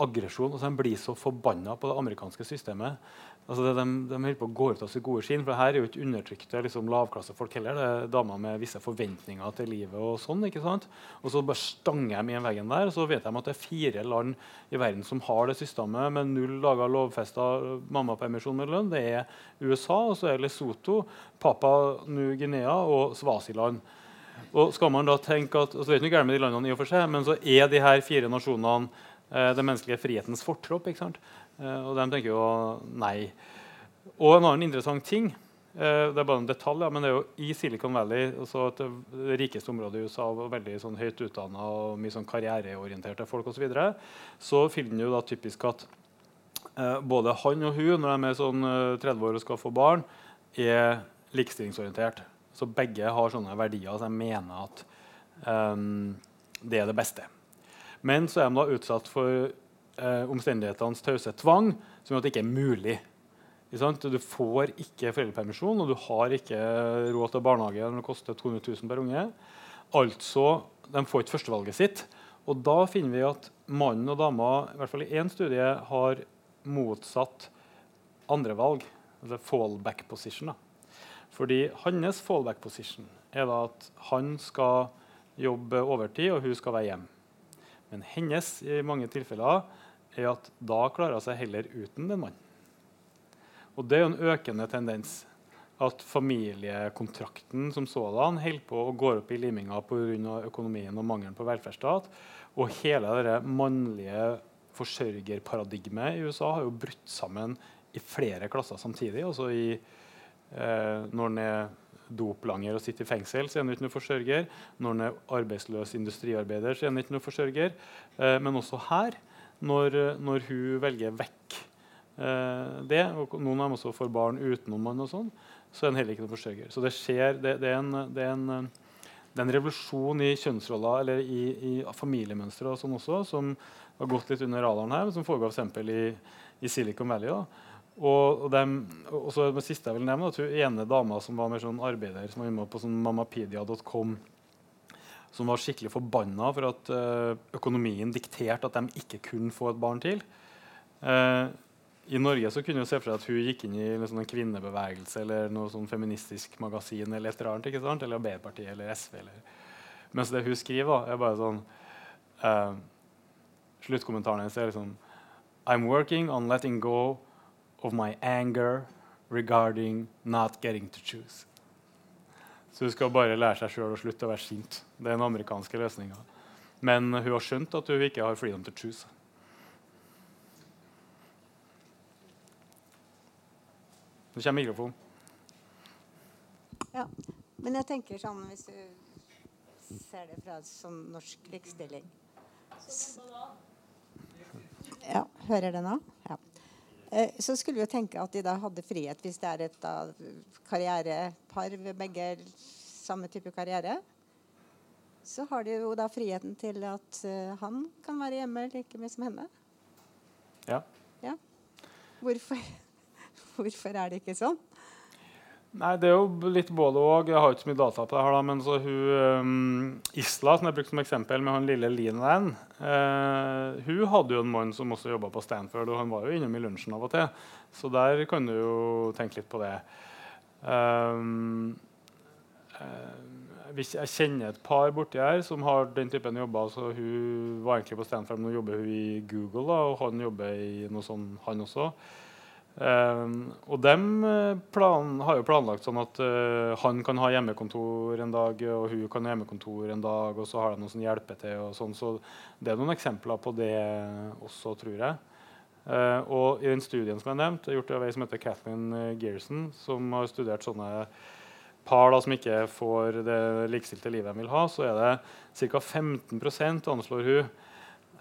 aggresjon. Altså, de blir så forbanna på det amerikanske systemet. Altså, de, de, holder på å gå ut av sitt gode skinn. For her er jo ikke undertrykte liksom, lavklassefolk heller. Det er damer med visse forventninger til livet. Og sånn, ikke sant? Og så bare stanger de i veggen der. Og så vet de at det er fire land i verden som har det systemet med null dager lovfesta mammapermisjon med lønn. Det er USA, og så er Lesotho, Papa New-Guinea og Svasiland. Og skal man da tenke at, og så vet ikke med de landene i og for seg, men så er de her fire nasjonene eh, den menneskelige frihetens fortropp. ikke sant? Eh, og de tenker jo nei. Og en annen interessant ting eh, det er bare en detalj, ja, men det er jo i Silicon Valley, altså det rikeste området i USA, og veldig sånn høyt utdanna og mye sånn karriereorienterte folk osv., så, så finner du da typisk at eh, både han og hun, når de er sånn 30 eh, år og skal få barn, er likestillingsorientert. Så begge har sånne verdier som jeg mener at um, det er det beste. Men så er de da utsatt for eh, omstendighetenes tause tvang, som gjør at det ikke er mulig. Du får ikke foreldrepermisjon, og du har ikke råd til barnehage når det koster 200 000 per unge. Altså, De får ikke førstevalget sitt. Og da finner vi at mannen og dama i hvert fall i én studie har motsatt andrevalg. altså fallback position. Da. Fordi hans fallback position er da at han skal jobbe overtid, og hun skal være hjemme. Men hennes i mange tilfeller er at da klarer hun seg heller uten den mannen. Og det er jo en økende tendens at familiekontrakten som sådan holder på å gå opp i liminga pga. økonomien og mangelen på velferdsstat. Og hele det mannlige forsørgerparadigmet i USA har jo brutt sammen i flere klasser samtidig. Altså i, eh, når en er doplanger og sitter i fengsel, så er en ikke noe forsørger. Når en er arbeidsløs industriarbeider, så er en ikke noe forsørger. Eh, men også her når, når hun velger vekk eh, det, og noen av dem også får barn utenom mann, og sånn, så er han heller ikke noen forsørger. Så det skjer, det, det, er en, det, er en, det, er en, revolusjon i kjønnsroller eller i, i familiemønstre og sånn også, som har gått litt under radaren her, som foregår f.eks. I, i Silicon Valley. Da. Og, og, dem, og så det siste jeg vil nevne, at hun ene dama som var mer sånn arbeider, som var inne på sånn mamapedia.com som var skikkelig forbanna for at uh, økonomien dikterte at de ikke kunne få et barn til. Uh, I Norge så kunne du se for deg at hun gikk inn i liksom, en kvinnebevegelse eller noe sånn feministisk magasin eller et eller annet, ikke sant? eller Arbeiderpartiet eller SV. Eller. Mens det hun skriver, er bare sånn uh, Sluttkommentaren hennes er liksom I'm working on letting go of my anger regarding not getting to choose. Så hun skal bare lære seg sjøl å slutte å være sint. Det er den amerikanske løsninga. Men hun har skjønt at hun ikke har freedom to choose. Nå kommer mikrofonen. Ja, men jeg tenker sånn hvis du ser det fra sånn norsk likestilling Ja, hører det nå? Eh, så skulle vi jo tenke at de da hadde frihet hvis det er et da, karrierepar ved begge samme type karriere. Så har de jo da friheten til at uh, han kan være hjemme like mye som henne. Ja. ja. Hvorfor, hvorfor er det ikke sånn? Nei, Det er jo litt både og. Jeg har ikke så mye data på det. her da, men så hun, um, Isla, som jeg brukte som eksempel, med han lille Lean uh, hun hadde jo en mann som også jobba på Stanford, og han var jo innom i lunsjen av og til. Så der kan du jo tenke litt på det. Um, uh, jeg kjenner et par borti her som har den typen jobber. så Hun var egentlig på Stanford, men nå jobber hun i Google, da, og han jobber i noe sånt, han også. Um, og de eh, har jo planlagt sånn at uh, han kan ha hjemmekontor en dag, og hun kan ha hjemmekontor en dag, og så har de noe som hjelper til. og sånn, Så det er noen eksempler på det også, tror jeg. Uh, og i den studien som jeg nevnte, gjort av ei som heter Kathleen Gearson, som har studert sånne par da, som ikke får det likestilte livet de vil ha, så er det ca. 15% anslår hun,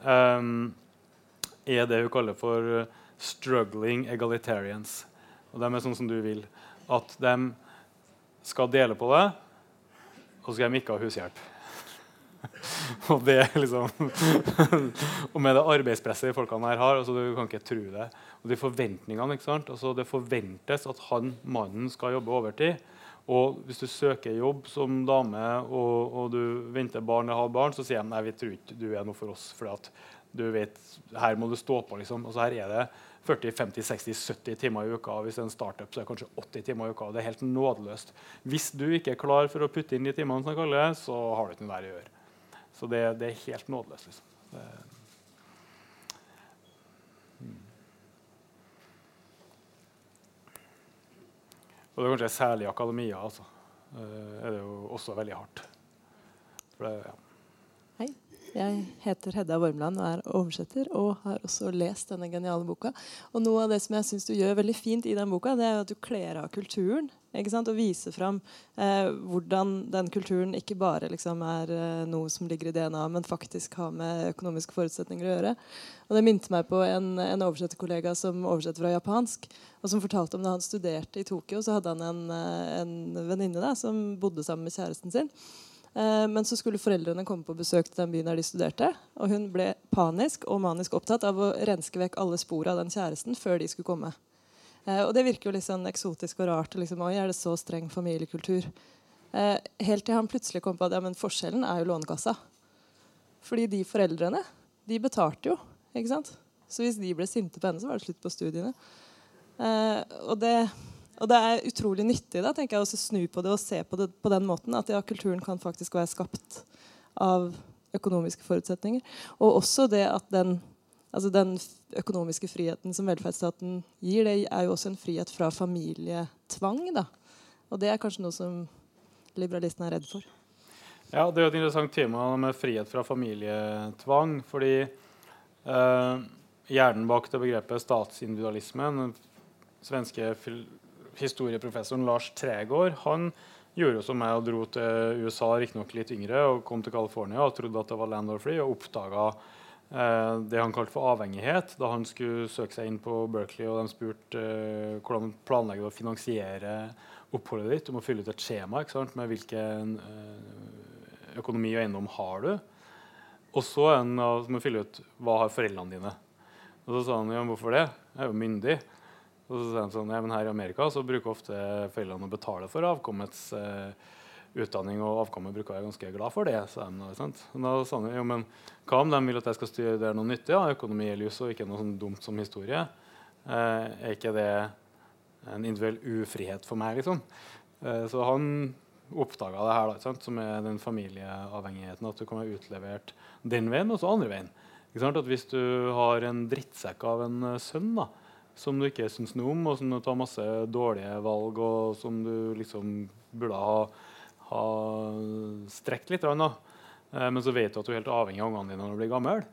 um, er det hun kaller for 'struggling egalitarians'. Og De er sånn som du vil. At de skal dele på det, og så skal de ikke ha hushjelp. og det liksom Og med det arbeidspresset de folkene her har, altså du kan ikke tro det. Og de forventningene, ikke sant? Altså Det forventes at han, mannen skal jobbe overtid. Og hvis du søker jobb som dame og, og du venter barn eller har barn, så sier de nei, vi tror ikke du er noe for oss. For du vet, her må du stå på. liksom. Altså Her er det 40-50-60-70 timer i uka. Hvis det er en startup, så er det kanskje 80 timer i uka. Det er helt nådeløst. Hvis du ikke er klar for å putte inn de timene, som kaller det, så har du ikke noe der å gjøre. Så det, det er helt nådeløst. Liksom. Hmm. Og det er kanskje særlig i akademia altså. Er det jo også veldig hardt. For det, ja. Jeg heter Hedda Wormland og er oversetter og har også lest denne geniale boka. Og Noe av det som jeg syns du gjør veldig fint i den boka, det er at du kler av kulturen. Og viser fram eh, hvordan den kulturen ikke bare liksom, er eh, noe som ligger i DNA, men faktisk har med økonomiske forutsetninger å gjøre. Og Det minte meg på en, en oversetterkollega som oversetter fra japansk, og som fortalte om da han studerte i Tokyo, så hadde han en, eh, en venninne som bodde sammen med kjæresten sin. Eh, men så skulle foreldrene komme på besøk til den byen der de studerte. Og hun ble panisk og manisk opptatt av å renske vekk alle spor av den kjæresten før de skulle komme. Eh, og det virker jo litt sånn eksotisk og rart. Liksom, Oi, er det så streng familiekultur? Eh, helt til han plutselig kom på at ja, men forskjellen er jo Lånekassa. Fordi de foreldrene de betalte jo. ikke sant? Så hvis de ble sinte på henne, så var det slutt på studiene. og det og det er utrolig nyttig da, tenker jeg, å snu på det og se på det på den måten. At ja, kulturen kan faktisk være skapt av økonomiske forutsetninger. Og også det at den, altså den økonomiske friheten som velferdsstaten gir, det er jo også en frihet fra familietvang. da. Og det er kanskje noe som liberalistene er redd for. Ja, Det er jo et interessant tema med frihet fra familietvang. fordi eh, hjernen bak det begrepet statsindividualisme, den svenske historieprofessoren Lars Tregård han gjorde som meg og dro til USA riktignok litt yngre og kom til California og trodde at det var land or free, og oppdaga eh, det han kalte for avhengighet da han skulle søke seg inn på Berkeley. og De spurte eh, hvordan planlegger å finansiere oppholdet ditt. Du må fylle ut et skjema med hvilken eh, økonomi og eiendom har du. Og så må du fylle ut hva har foreldrene dine. Og så sa han ja, hvorfor det? Jeg er jo myndig. Og så han sånn, ja, men Her i Amerika så bruker ofte foreldrene å betale for avkommets eh, utdanning, og avkommet bruker å være ganske glad for det. Så de? Og da sa han, jo, men Hva om de vil at jeg skal studere noe nyttig, ja, økonomi eller jus, og ikke noe sånn dumt som historie? Eh, er ikke det en individuell ufrihet for meg? liksom? Eh, så han oppdaga det her, da, som er den familieavhengigheten. At du kan være utlevert den veien, og så andre veien. At Hvis du har en drittsekk av en sønn, da, som du ikke syns noe om, og som du tar masse dårlige valg, og som du liksom burde ha, ha strekt litt. Da. Eh, men så vet du at du er helt avhengig av ungene dine når du blir gammel.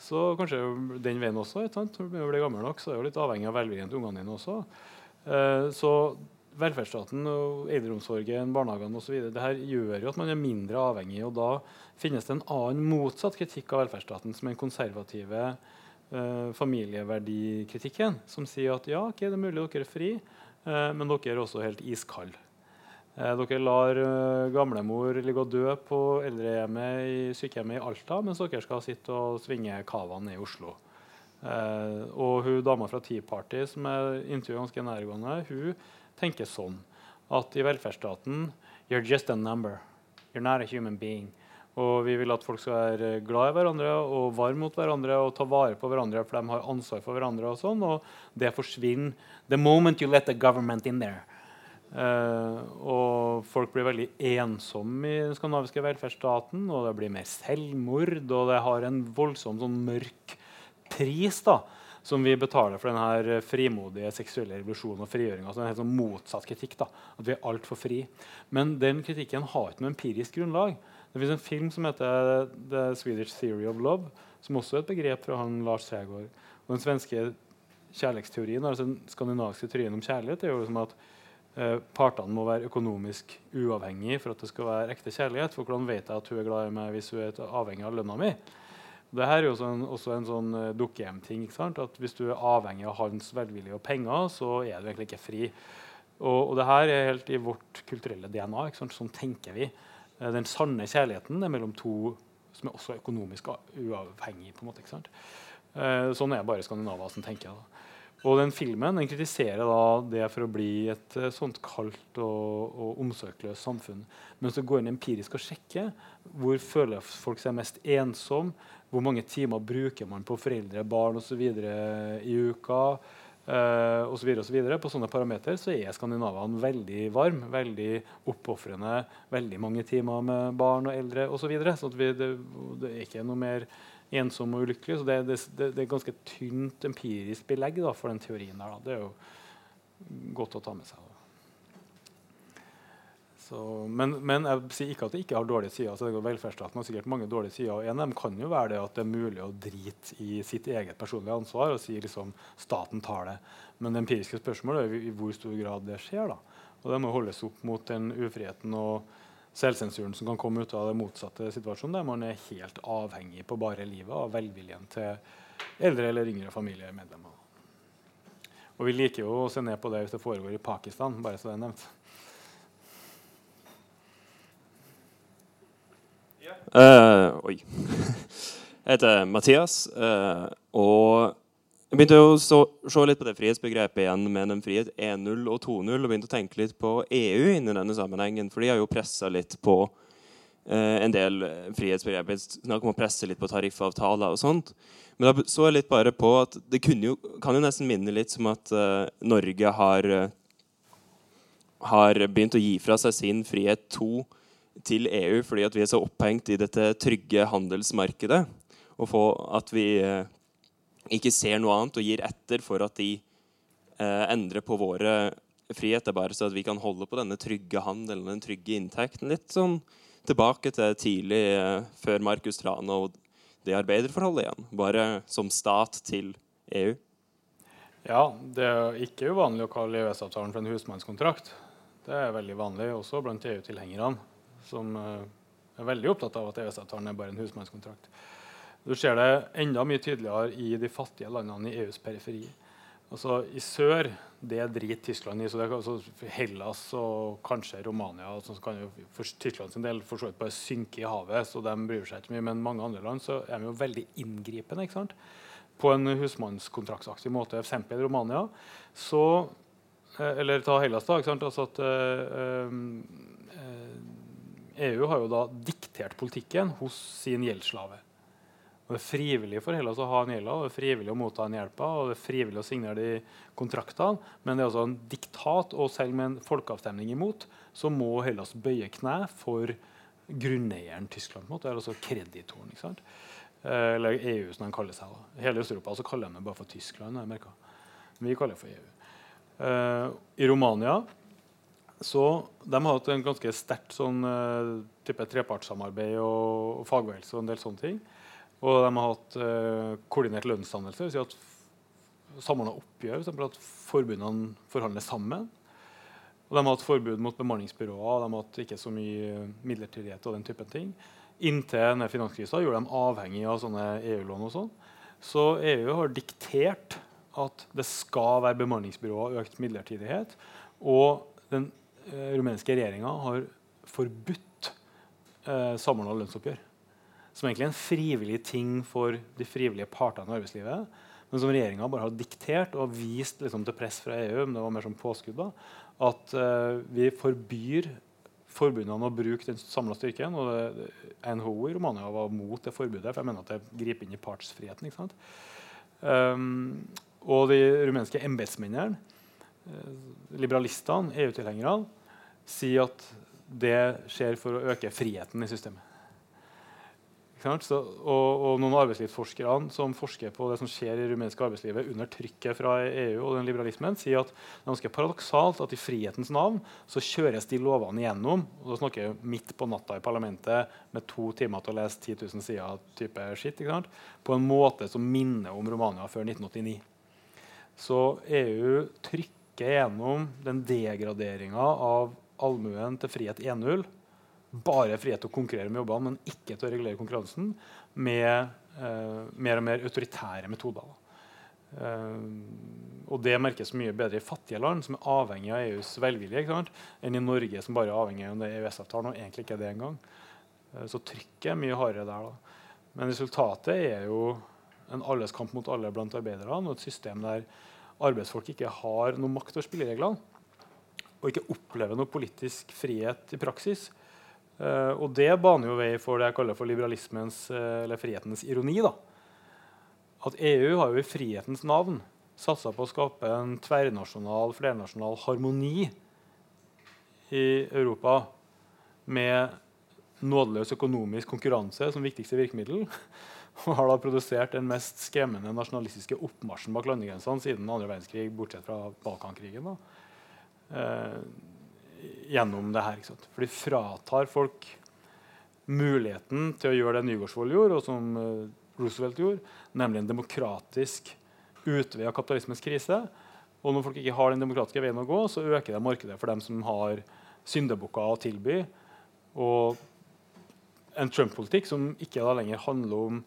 Så kanskje den veien også. Når du blir gammel nok, så er du litt avhengig av velviljen til ungene dine også. Eh, så velferdsstaten, eldreomsorgen, barnehagene osv. gjør jo at man er mindre avhengig. og Da finnes det en annen motsatt kritikk av velferdsstaten, som er den konservative eh, familieverdikritikken, som sier at ja, okay, det er mulig dere er fri, eh, men dere er også helt iskalde. Eh, dere lar uh, gamlemor ligge og dø på eldrehjemmet i sykehjemmet i Alta, mens dere skal sitte og svinge cavaen i Oslo. Uh, og hun dama fra Tea Party som er intervjuet ganske nærgående, hun tenker sånn at i velferdsstaten You're just a number. You're not a human being. Og vi vil at folk skal være glad i hverandre og varme mot hverandre og ta vare på hverandre, for de har ansvar for hverandre. Og sånn, og det forsvinner the moment you let the government in there. Uh, og folk blir veldig ensomme i den skandinaviske velferdsstaten. Og det blir mer selvmord, og det har en voldsom sånn mørk pris. da som vi betaler for denne frimodige seksuelle revolusjonen og frigjøringa. Altså en sånn motsatt kritikk. da, At vi er altfor fri. Men den kritikken har ikke noe empirisk grunnlag. Det finnes en film som heter The Swedish Theory of Love, som også er et begrep fra han Lars Sægaard. Og den svenske kjærlighetsteorien, altså den skandinaviske teorien om kjærlighet er jo liksom at eh, partene må være økonomisk uavhengige for at det skal være ekte kjærlighet. For hvordan vet jeg at hun er glad i meg hvis hun er avhengig av lønna mi? Det her er jo sånn, også en sånn uh, dukkehjem-ting. At Hvis du er avhengig av hans velvilje og penger, så er du egentlig ikke fri. Og, og det her er helt i vårt kulturelle DNA. Sånn tenker vi. Uh, den sanne kjærligheten er mellom to som er også økonomisk uavhengige. på en måte, ikke sant? sånn er bare Skandinava som tenker. Da. Og den filmen den kritiserer da det for å bli et uh, sånt kaldt og, og omsorgsløst samfunn. Men så går inn empirisk og sjekker hvor føler folk seg mest ensom, hvor mange timer bruker man på foreldre, barn osv. i uka? Uh, og så videre, og så videre. På sånne parametere så er skandinavene veldig varme, veldig oppofrende. Veldig mange timer med barn og eldre osv. Så, videre. så det, det, er ikke noe mer ensom og ulykkelig. Så det, det, det er ganske tynt empirisk belegg da, for den teorien der. Da. Det er jo godt å ta med seg. Da. Så, men, men, jeg sier ikke at det ikke har dårlige sider. Så velferdsstaten har sikkert mange dårlige sider. og En av dem kan jo være det at det er mulig å drite i sitt eget personlige ansvar og si liksom staten tar det. Men det empiriske spørsmålet er i hvor stor grad det skjer. da. Og Det må holdes opp mot den ufriheten og selvsensuren som kan komme ut av det motsatte situasjonen, der man er helt avhengig på bare livet av velviljen til eldre eller yngre familiemedlemmer. Og vi liker jo å se ned på det hvis det foregår i Pakistan, bare så det er nevnt. Uh, oi. Jeg heter Mathias, uh, og jeg begynte å se litt på det frihetsbegrepet igjen med den frihet 1.0 og 2.0, og begynte å tenke litt på EU inni denne sammenhengen, for de har jo pressa litt på uh, en del frihetsbegreper. Snakk om å presse litt på tariffavtaler og sånt. Men da så jeg litt bare på at det jo, kan jo nesten minne litt som at Norge har, har begynt å gi fra seg sin frihet 2 til EU fordi vi er så opphengt i dette trygge handelsmarkedet. Og at vi eh, ikke ser noe annet og gir etter for at de eh, endrer på våre friheter, bare så at vi kan holde på denne trygge handelen, den trygge inntekten. Litt sånn tilbake til tidlig eh, før Markus Trane og det arbeiderforholdet igjen. Bare som stat til EU. Ja, det er ikke uvanlig å kalle EØS-avtalen for en husmannskontrakt. Det er veldig vanlig også blant EU-tilhengerne som eh, er veldig opptatt av at EØS-avtalen er bare en husmannskontrakt. Du ser det enda mye tydeligere i de fattige landene i EUs periferi. Altså I sør det driter Tyskland i. så det er altså Hellas og kanskje Romania så kan jo for Tyskland sin del for så vidt bare synke i havet, så de bryr seg ikke mye. Men mange andre land så er de jo veldig inngripende ikke sant? på en husmannskontraktsaktig måte. F.eks. Romania. så, eh, Eller ta Hellas, da. ikke sant? Altså at uh, uh, EU har jo da diktert politikken hos sin gjeldsslave. Det er frivillig for Hellas å ha en gjelda, det er frivillig å motta en hjelpa og det er frivillig å signere de kontraktene, men det er altså en diktat, og selv med en folkeavstemning imot, så må Hellas bøye kne for grunneieren Tyskland. På en måte, altså kreditoren. ikke sant? Eh, eller EU, som de kaller seg. da. Hele Øst-Europa så kaller de det bare for Tyskland. Jeg Vi kaller det for EU. Eh, I Romania så de har hatt en ganske sterkt sånn, eh, type trepartssamarbeid og, og fagbevegelse og en del sånne ting. Og de har hatt eh, koordinert lønnsdannelse. Si at samordna oppgjør, for at forbundene forhandler sammen. Og de har hatt forbud mot bemanningsbyråer, og de har hatt ikke så mye midlertidighet og den typen ting. Inntil finanskrisa gjorde dem avhengig av sånne EU-lån. og sånn. Så EU har diktert at det skal være bemanningsbyråer og økt midlertidighet. Og den eh, rumenske regjeringa har forbudt eh, samordna lønnsoppgjør. Som egentlig er en frivillig ting for de frivillige partene i arbeidslivet. Men som regjeringa bare har diktert og vist liksom, til press fra EU men det var mer som påskudd da, at eh, vi forbyr forbundene å bruke den samla styrken. og NHO i Romania var mot det forbudet, for jeg mener at det griper inn i partsfriheten. ikke sant? Um, og de rumenske embetsmennene, eh, liberalistene, EU-tilhengerne, sier at det skjer for å øke friheten i systemet. Så, og, og, noen av arbeidslivsforskerne som forsker på det som skjer i rumensk arbeidslivet under trykket fra EU og den liberalismen, sier at det er ganske paradoksalt at i frihetens navn så kjøres de lovene igjennom og da snakker jeg midt på natta i parlamentet med to timer til å lese 10 000 sider type skitt, på en måte som minner om Romania før 1989. Så EU trykker gjennom den degraderinga av allmuen til frihet 1-0, bare frihet til å konkurrere med jobbene, men ikke til å regulere konkurransen med eh, mer og mer autoritære metoder. Eh, og det merkes mye bedre i fattige land, som er avhengig av EUs velvilje, enn i Norge, som bare er avhengig av EØS-avtalen, og egentlig ikke det engang. Eh, så trykket er mye hardere der. Da. Men resultatet er jo en alles kamp mot alle blant arbeiderne, og et system der arbeidsfolk ikke har noe makt over spillereglene, og ikke opplever noe politisk frihet i praksis. Uh, og det baner jo vei for det jeg kaller for liberalismens uh, eller frihetens ironi. da. At EU har jo i frihetens navn satsa på å skape en tverrnasjonal, flernasjonal harmoni i Europa med nådeløs økonomisk konkurranse som viktigste virkemiddel. Og har da produsert den mest skremmende nasjonalistiske oppmarsjen bak landegrensene siden andre verdenskrig, bortsett fra Balkankrigen. Uh, gjennom det her. For de fratar folk muligheten til å gjøre det Nygaardsvold gjorde, og som uh, Roosevelt gjorde, nemlig en demokratisk utvei av kapitalismens krise. Og når folk ikke har den demokratiske veien å gå, så øker det markedet for dem som har syndebukker å tilby. Og en Trump-politikk som ikke da lenger handler om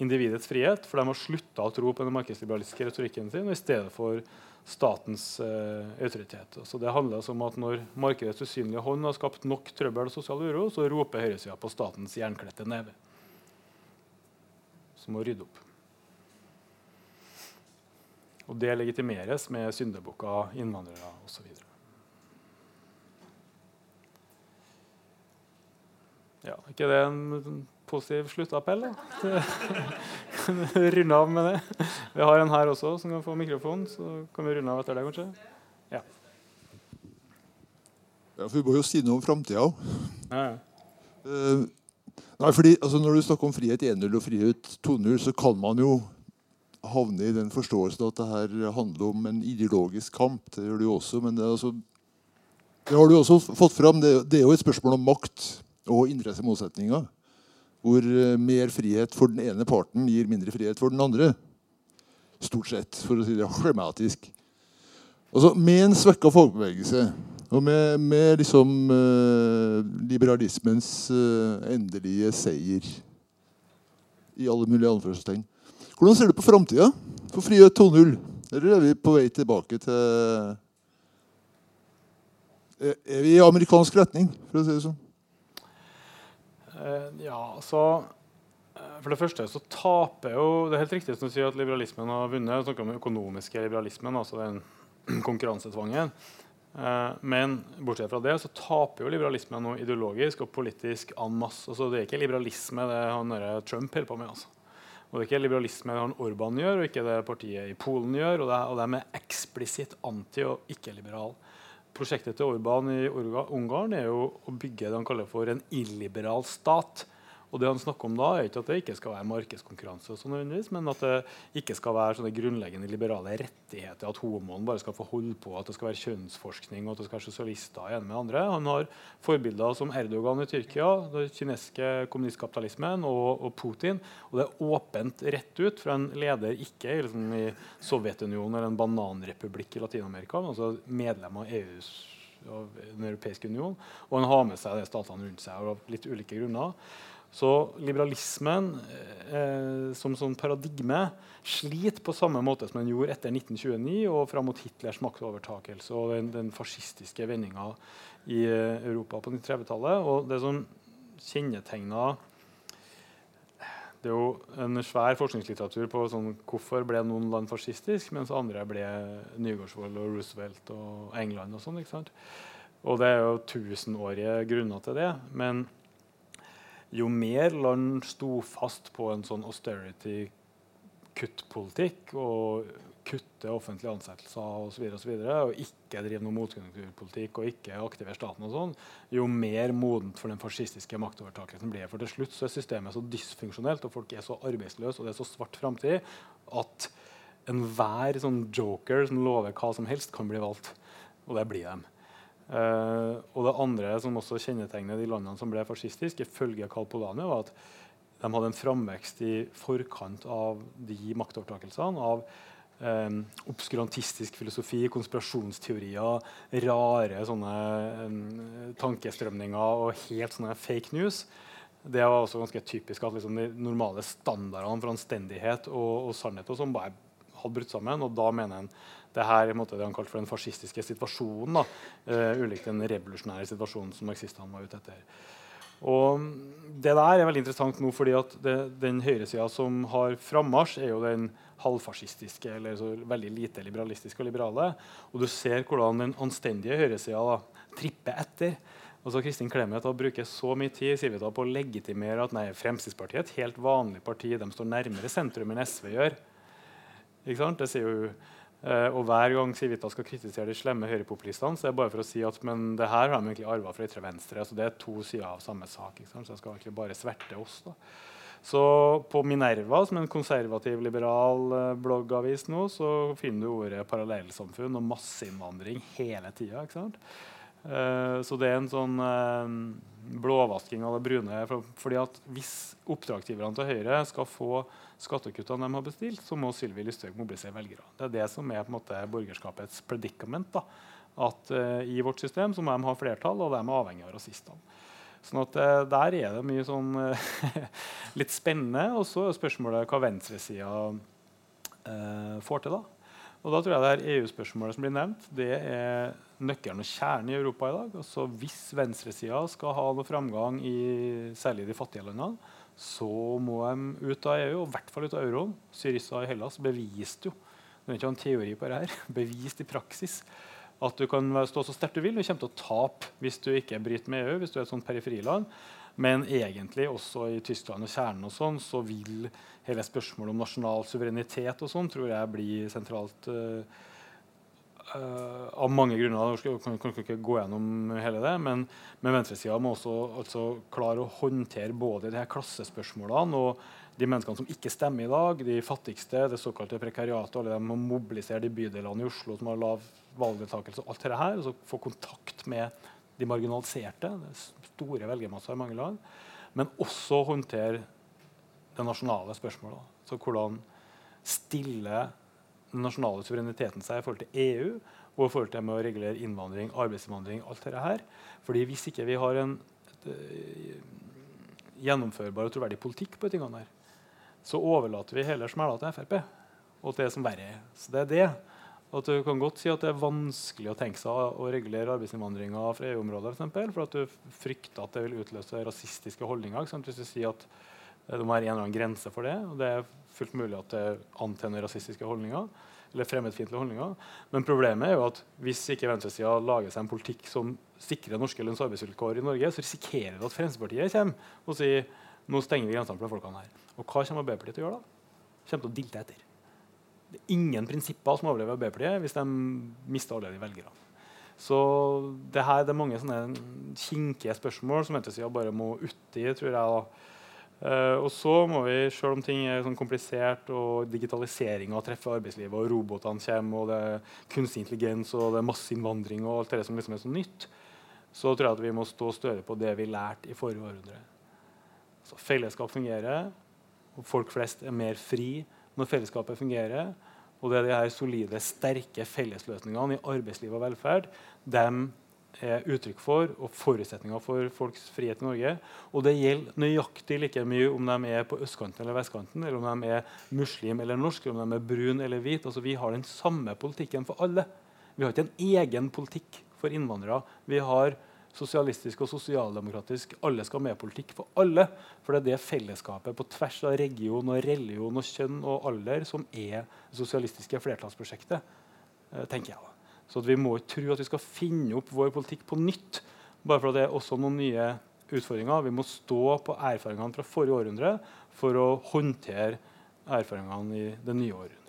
individets frihet, for de har slutta å tro på den markedsliberalistiske retorikken sin, og i stedet for statens eh, autoritet. Så det handler altså om at Når markedets usynlige hånd har skapt nok trøbbel og sosial uro, så roper høyresida på statens jernkledte neve, som må rydde opp. Og det legitimeres med syndebukker, innvandrere osv. Ja, ikke det en positiv sluttappell? runde av med det. Vi har en her også som kan få mikrofon, så kan vi runde av etter det, kanskje. Ja. ja for vi må jo si noe om framtida òg. Ja, ja. Uh, nei, fordi altså, Når du snakker om frihet 1.0 og frihet 2.0, så kan man jo havne i den forståelsen at det her handler om en ideologisk kamp. Det gjør det jo også, men det, altså, det har du også fått fram. Det, det er jo et spørsmål om makt og interessemotsetninger hvor eh, mer frihet for den ene parten gir mindre frihet for den andre. Stort sett, for å si det skjematisk. Altså, med en svekka folkebevegelse og med, med liksom eh, liberalismens eh, endelige seier i alle mulige anførselstegn Hvordan ser du på framtida for Frihet 2.0? Eller er vi på vei tilbake til Er vi i amerikansk retning, for å si det sånn? Uh, ja, så uh, For det første så taper jo Det er helt riktig som du sier at liberalismen har vunnet. Vi snakker om den økonomiske liberalismen, altså den konkurransetvangen. Uh, men bortsett fra det så taper jo liberalismen noe ideologisk og politisk en masse. Altså, det er ikke liberalisme det han Trump holder på med. altså. Og det er ikke liberalisme det han Orban gjør, og ikke det partiet i Polen gjør. Og, det, og de er eksplisitt anti- og ikke-liberale prosjektet til Orban i Ungarn er jo å bygge det han kaller for en illiberal stat. Og det han snakker om da, er ikke at det ikke skal være markedskonkurranse, og sånn men at det ikke skal være sånne grunnleggende liberale rettigheter, at homoen bare skal få holde på, at det skal være kjønnsforskning og at det skal være sosialister ene med andre. Han har forbilder som Erdogan i Tyrkia, den kinesiske kommunistkapitalismen og, og, Putin. Og det er åpent rett ut fra en leder ikke liksom, i Sovjetunionen eller en bananrepublikk i Latin-Amerika, men altså medlem av EUs av Den europeiske union. Og han har med seg de statene rundt seg av litt ulike grunner. Så liberalismen eh, som sånn paradigme sliter på samme måte som den gjorde etter 1929 og fram mot Hitlers maktovertakelse og den, den fascistiske vendinga i eh, Europa på 1930-tallet. Og det som kjennetegna det er jo en svær forskningslitteratur på sånn, hvorfor ble noen land fascistiske, mens andre ble Nygaardsvold og Roosevelt og England. Og sånn, ikke sant? Og det er jo tusenårige grunner til det. Men jo mer land sto fast på en sånn austerity kuttpolitikk og kutte offentlige ansettelser osv. Og, så videre, og ikke drive noe motkonjunkturpolitikk og ikke aktivere staten, og sånn, jo mer modent for den fascistiske maktovertakelsen blir. For til slutt så er systemet så dysfunksjonelt og folk er så arbeidsløse og det er så svart framtid at enhver sånn joker som lover hva som helst, kan bli valgt. Og det blir dem. Uh, og det andre som også kjennetegner de landene som ble fascistiske, ifølge Karl Polanyi, var at de hadde en framvekst i forkant av de maktovertakelsene av um, obskurantistisk filosofi, konspirasjonsteorier, rare sånne um, tankestrømninger og helt sånne fake news. Det var også ganske typisk at liksom, de normale standardene for anstendighet og, og sannhet og sånn bare hadde brutt sammen. Og da mener en det her er det han kalte for den fascistiske situasjonen. Da. Uh, ulikt den revolusjonære situasjonen som marxistene var ute etter. Og Det der er veldig interessant nå, fordi at det, den høyresida som har frammarsj, er jo den halvfascistiske, eller så veldig lite liberalistiske og liberale. Og du ser hvordan den anstendige høyresida tripper etter. Altså Kristin Clemet bruker så mye tid sier vi da, på å legitimere at nei, Fremskrittspartiet er et helt vanlig parti. De står nærmere sentrum enn SV gjør. Det sier jo Uh, og Hver gang Civita skal kritisere de slemme høyrepopulistene, så er det bare for å si at men det her har de egentlig arva fra ytre venstre. så Det er to sider av samme sak. Så jeg skal egentlig bare sverte oss. da. Så på Minerva, som er en konservativ, liberal uh, bloggavis nå, så finner du ordet parallellsamfunn og masseinnvandring hele tida. Uh, så det er en sånn blåvasking av det brune. For, fordi at hvis oppdragsgiverne til Høyre skal få skattekuttene de har bestilt, så må Sylvi Listhaug mobilisere velgere. Det er det som er på en måte borgerskapets predicament. da. At uh, I vårt system så må de ha flertall, og de er avhengig av rasistene. Sånn at uh, Der er det mye sånn uh, litt spennende. Og så er spørsmålet hva venstresida får til. da. Og da tror jeg det her EU-spørsmålet som blir nevnt. Det er nøkkelen og kjernen i Europa i dag. Altså Hvis venstresida skal ha noe framgang i særlig de fattige landene, så må de ut av EU, og i hvert fall ut av euroen. Syrissa i Hellas beviste jo det er ikke en teori på det her, bevist i praksis at du kan stå så sterkt du vil. Du kommer til å tape hvis du ikke bryter med EU. hvis du er et sånt periferiland. Men egentlig også i Tyskland og kjernen og sånn, så vil hele spørsmålet om nasjonal suverenitet og sånn tror jeg blir sentralt. Uh, Uh, av mange grunner. Jeg kan, kan, ikke gå gjennom hele det. Men, men venstresida må også altså, klare å håndtere både de her klassespørsmålene og de menneskene som ikke stemmer i dag, de fattigste, det såkalte prekariatet, alle de må mobilisere de bydelene i Oslo som har lav valgdeltakelse, alt dette her, og så få kontakt med de marginaliserte, det er store velgermasser i mange land, men også håndtere det nasjonale spørsmålet. Så hvordan stille den nasjonale suvereniteten seg i forhold til EU og i forhold til med å regulere innvandring, arbeidsinnvandring, alt dette her. Fordi hvis ikke vi har en et, uh, gjennomførbar og troverdig politikk på tingene her, så overlater vi hele smæla til Frp og til det som verre er. Så det er det. At du kan godt si at det er vanskelig å tenke seg å regulere arbeidsinnvandringa fra EU-området, for, for at du frykter at det vil utløse rasistiske holdninger. Hvis du sier at det må være en eller annen grense for det. og det er fullt mulig at det antenner rasistiske holdninger eller fremmedfiendtlige holdninger. Men problemet er jo at hvis ikke venstresida lager seg en politikk som sikrer norske lønns- og arbeidsvilkår i Norge, så risikerer det at Fremskrittspartiet kommer og sier nå stenger vi grensene for de folkene her. Og hva kommer Arbeiderpartiet til å gjøre da? Kommer til å dilte etter. Det er ingen prinsipper som overlever Arbeiderpartiet hvis de mister alle de velgerne. Så det her det er mange sånne kinkige spørsmål som venstresida bare må uti, tror jeg. da Eh, og så må vi, selv om ting er sånn komplisert, og digitaliseringa treffer arbeidslivet, og robotene kommer, og det er kunstig intelligens og det er masseinnvandring og alt det som liksom er så nytt, så tror jeg at vi må stå stødig på det vi lærte i forrige århundre. Så fellesskap fungerer, og folk flest er mer fri når fellesskapet fungerer. Og det er de her solide, sterke fellesløsningene i arbeidsliv og velferd de er uttrykk for og forutsetninger for folks frihet i Norge. Og det gjelder nøyaktig like mye om de er på østkanten eller vestkanten, eller om de er muslim eller norsk, eller om de er brun eller hvit. Altså, vi har den samme politikken for alle. Vi har ikke en egen politikk for innvandrere. Vi har sosialistisk og sosialdemokratisk alle skal med-politikk for alle. For det er det fellesskapet på tvers av region, og religion, og kjønn og alder som er det sosialistiske flertallsprosjektet. Eh, tenker jeg da. Så vi må ikke tro at vi skal finne opp vår politikk på nytt. bare for at det er også noen nye utfordringer. Vi må stå på erfaringene fra forrige århundre for å håndtere erfaringene i det nye året.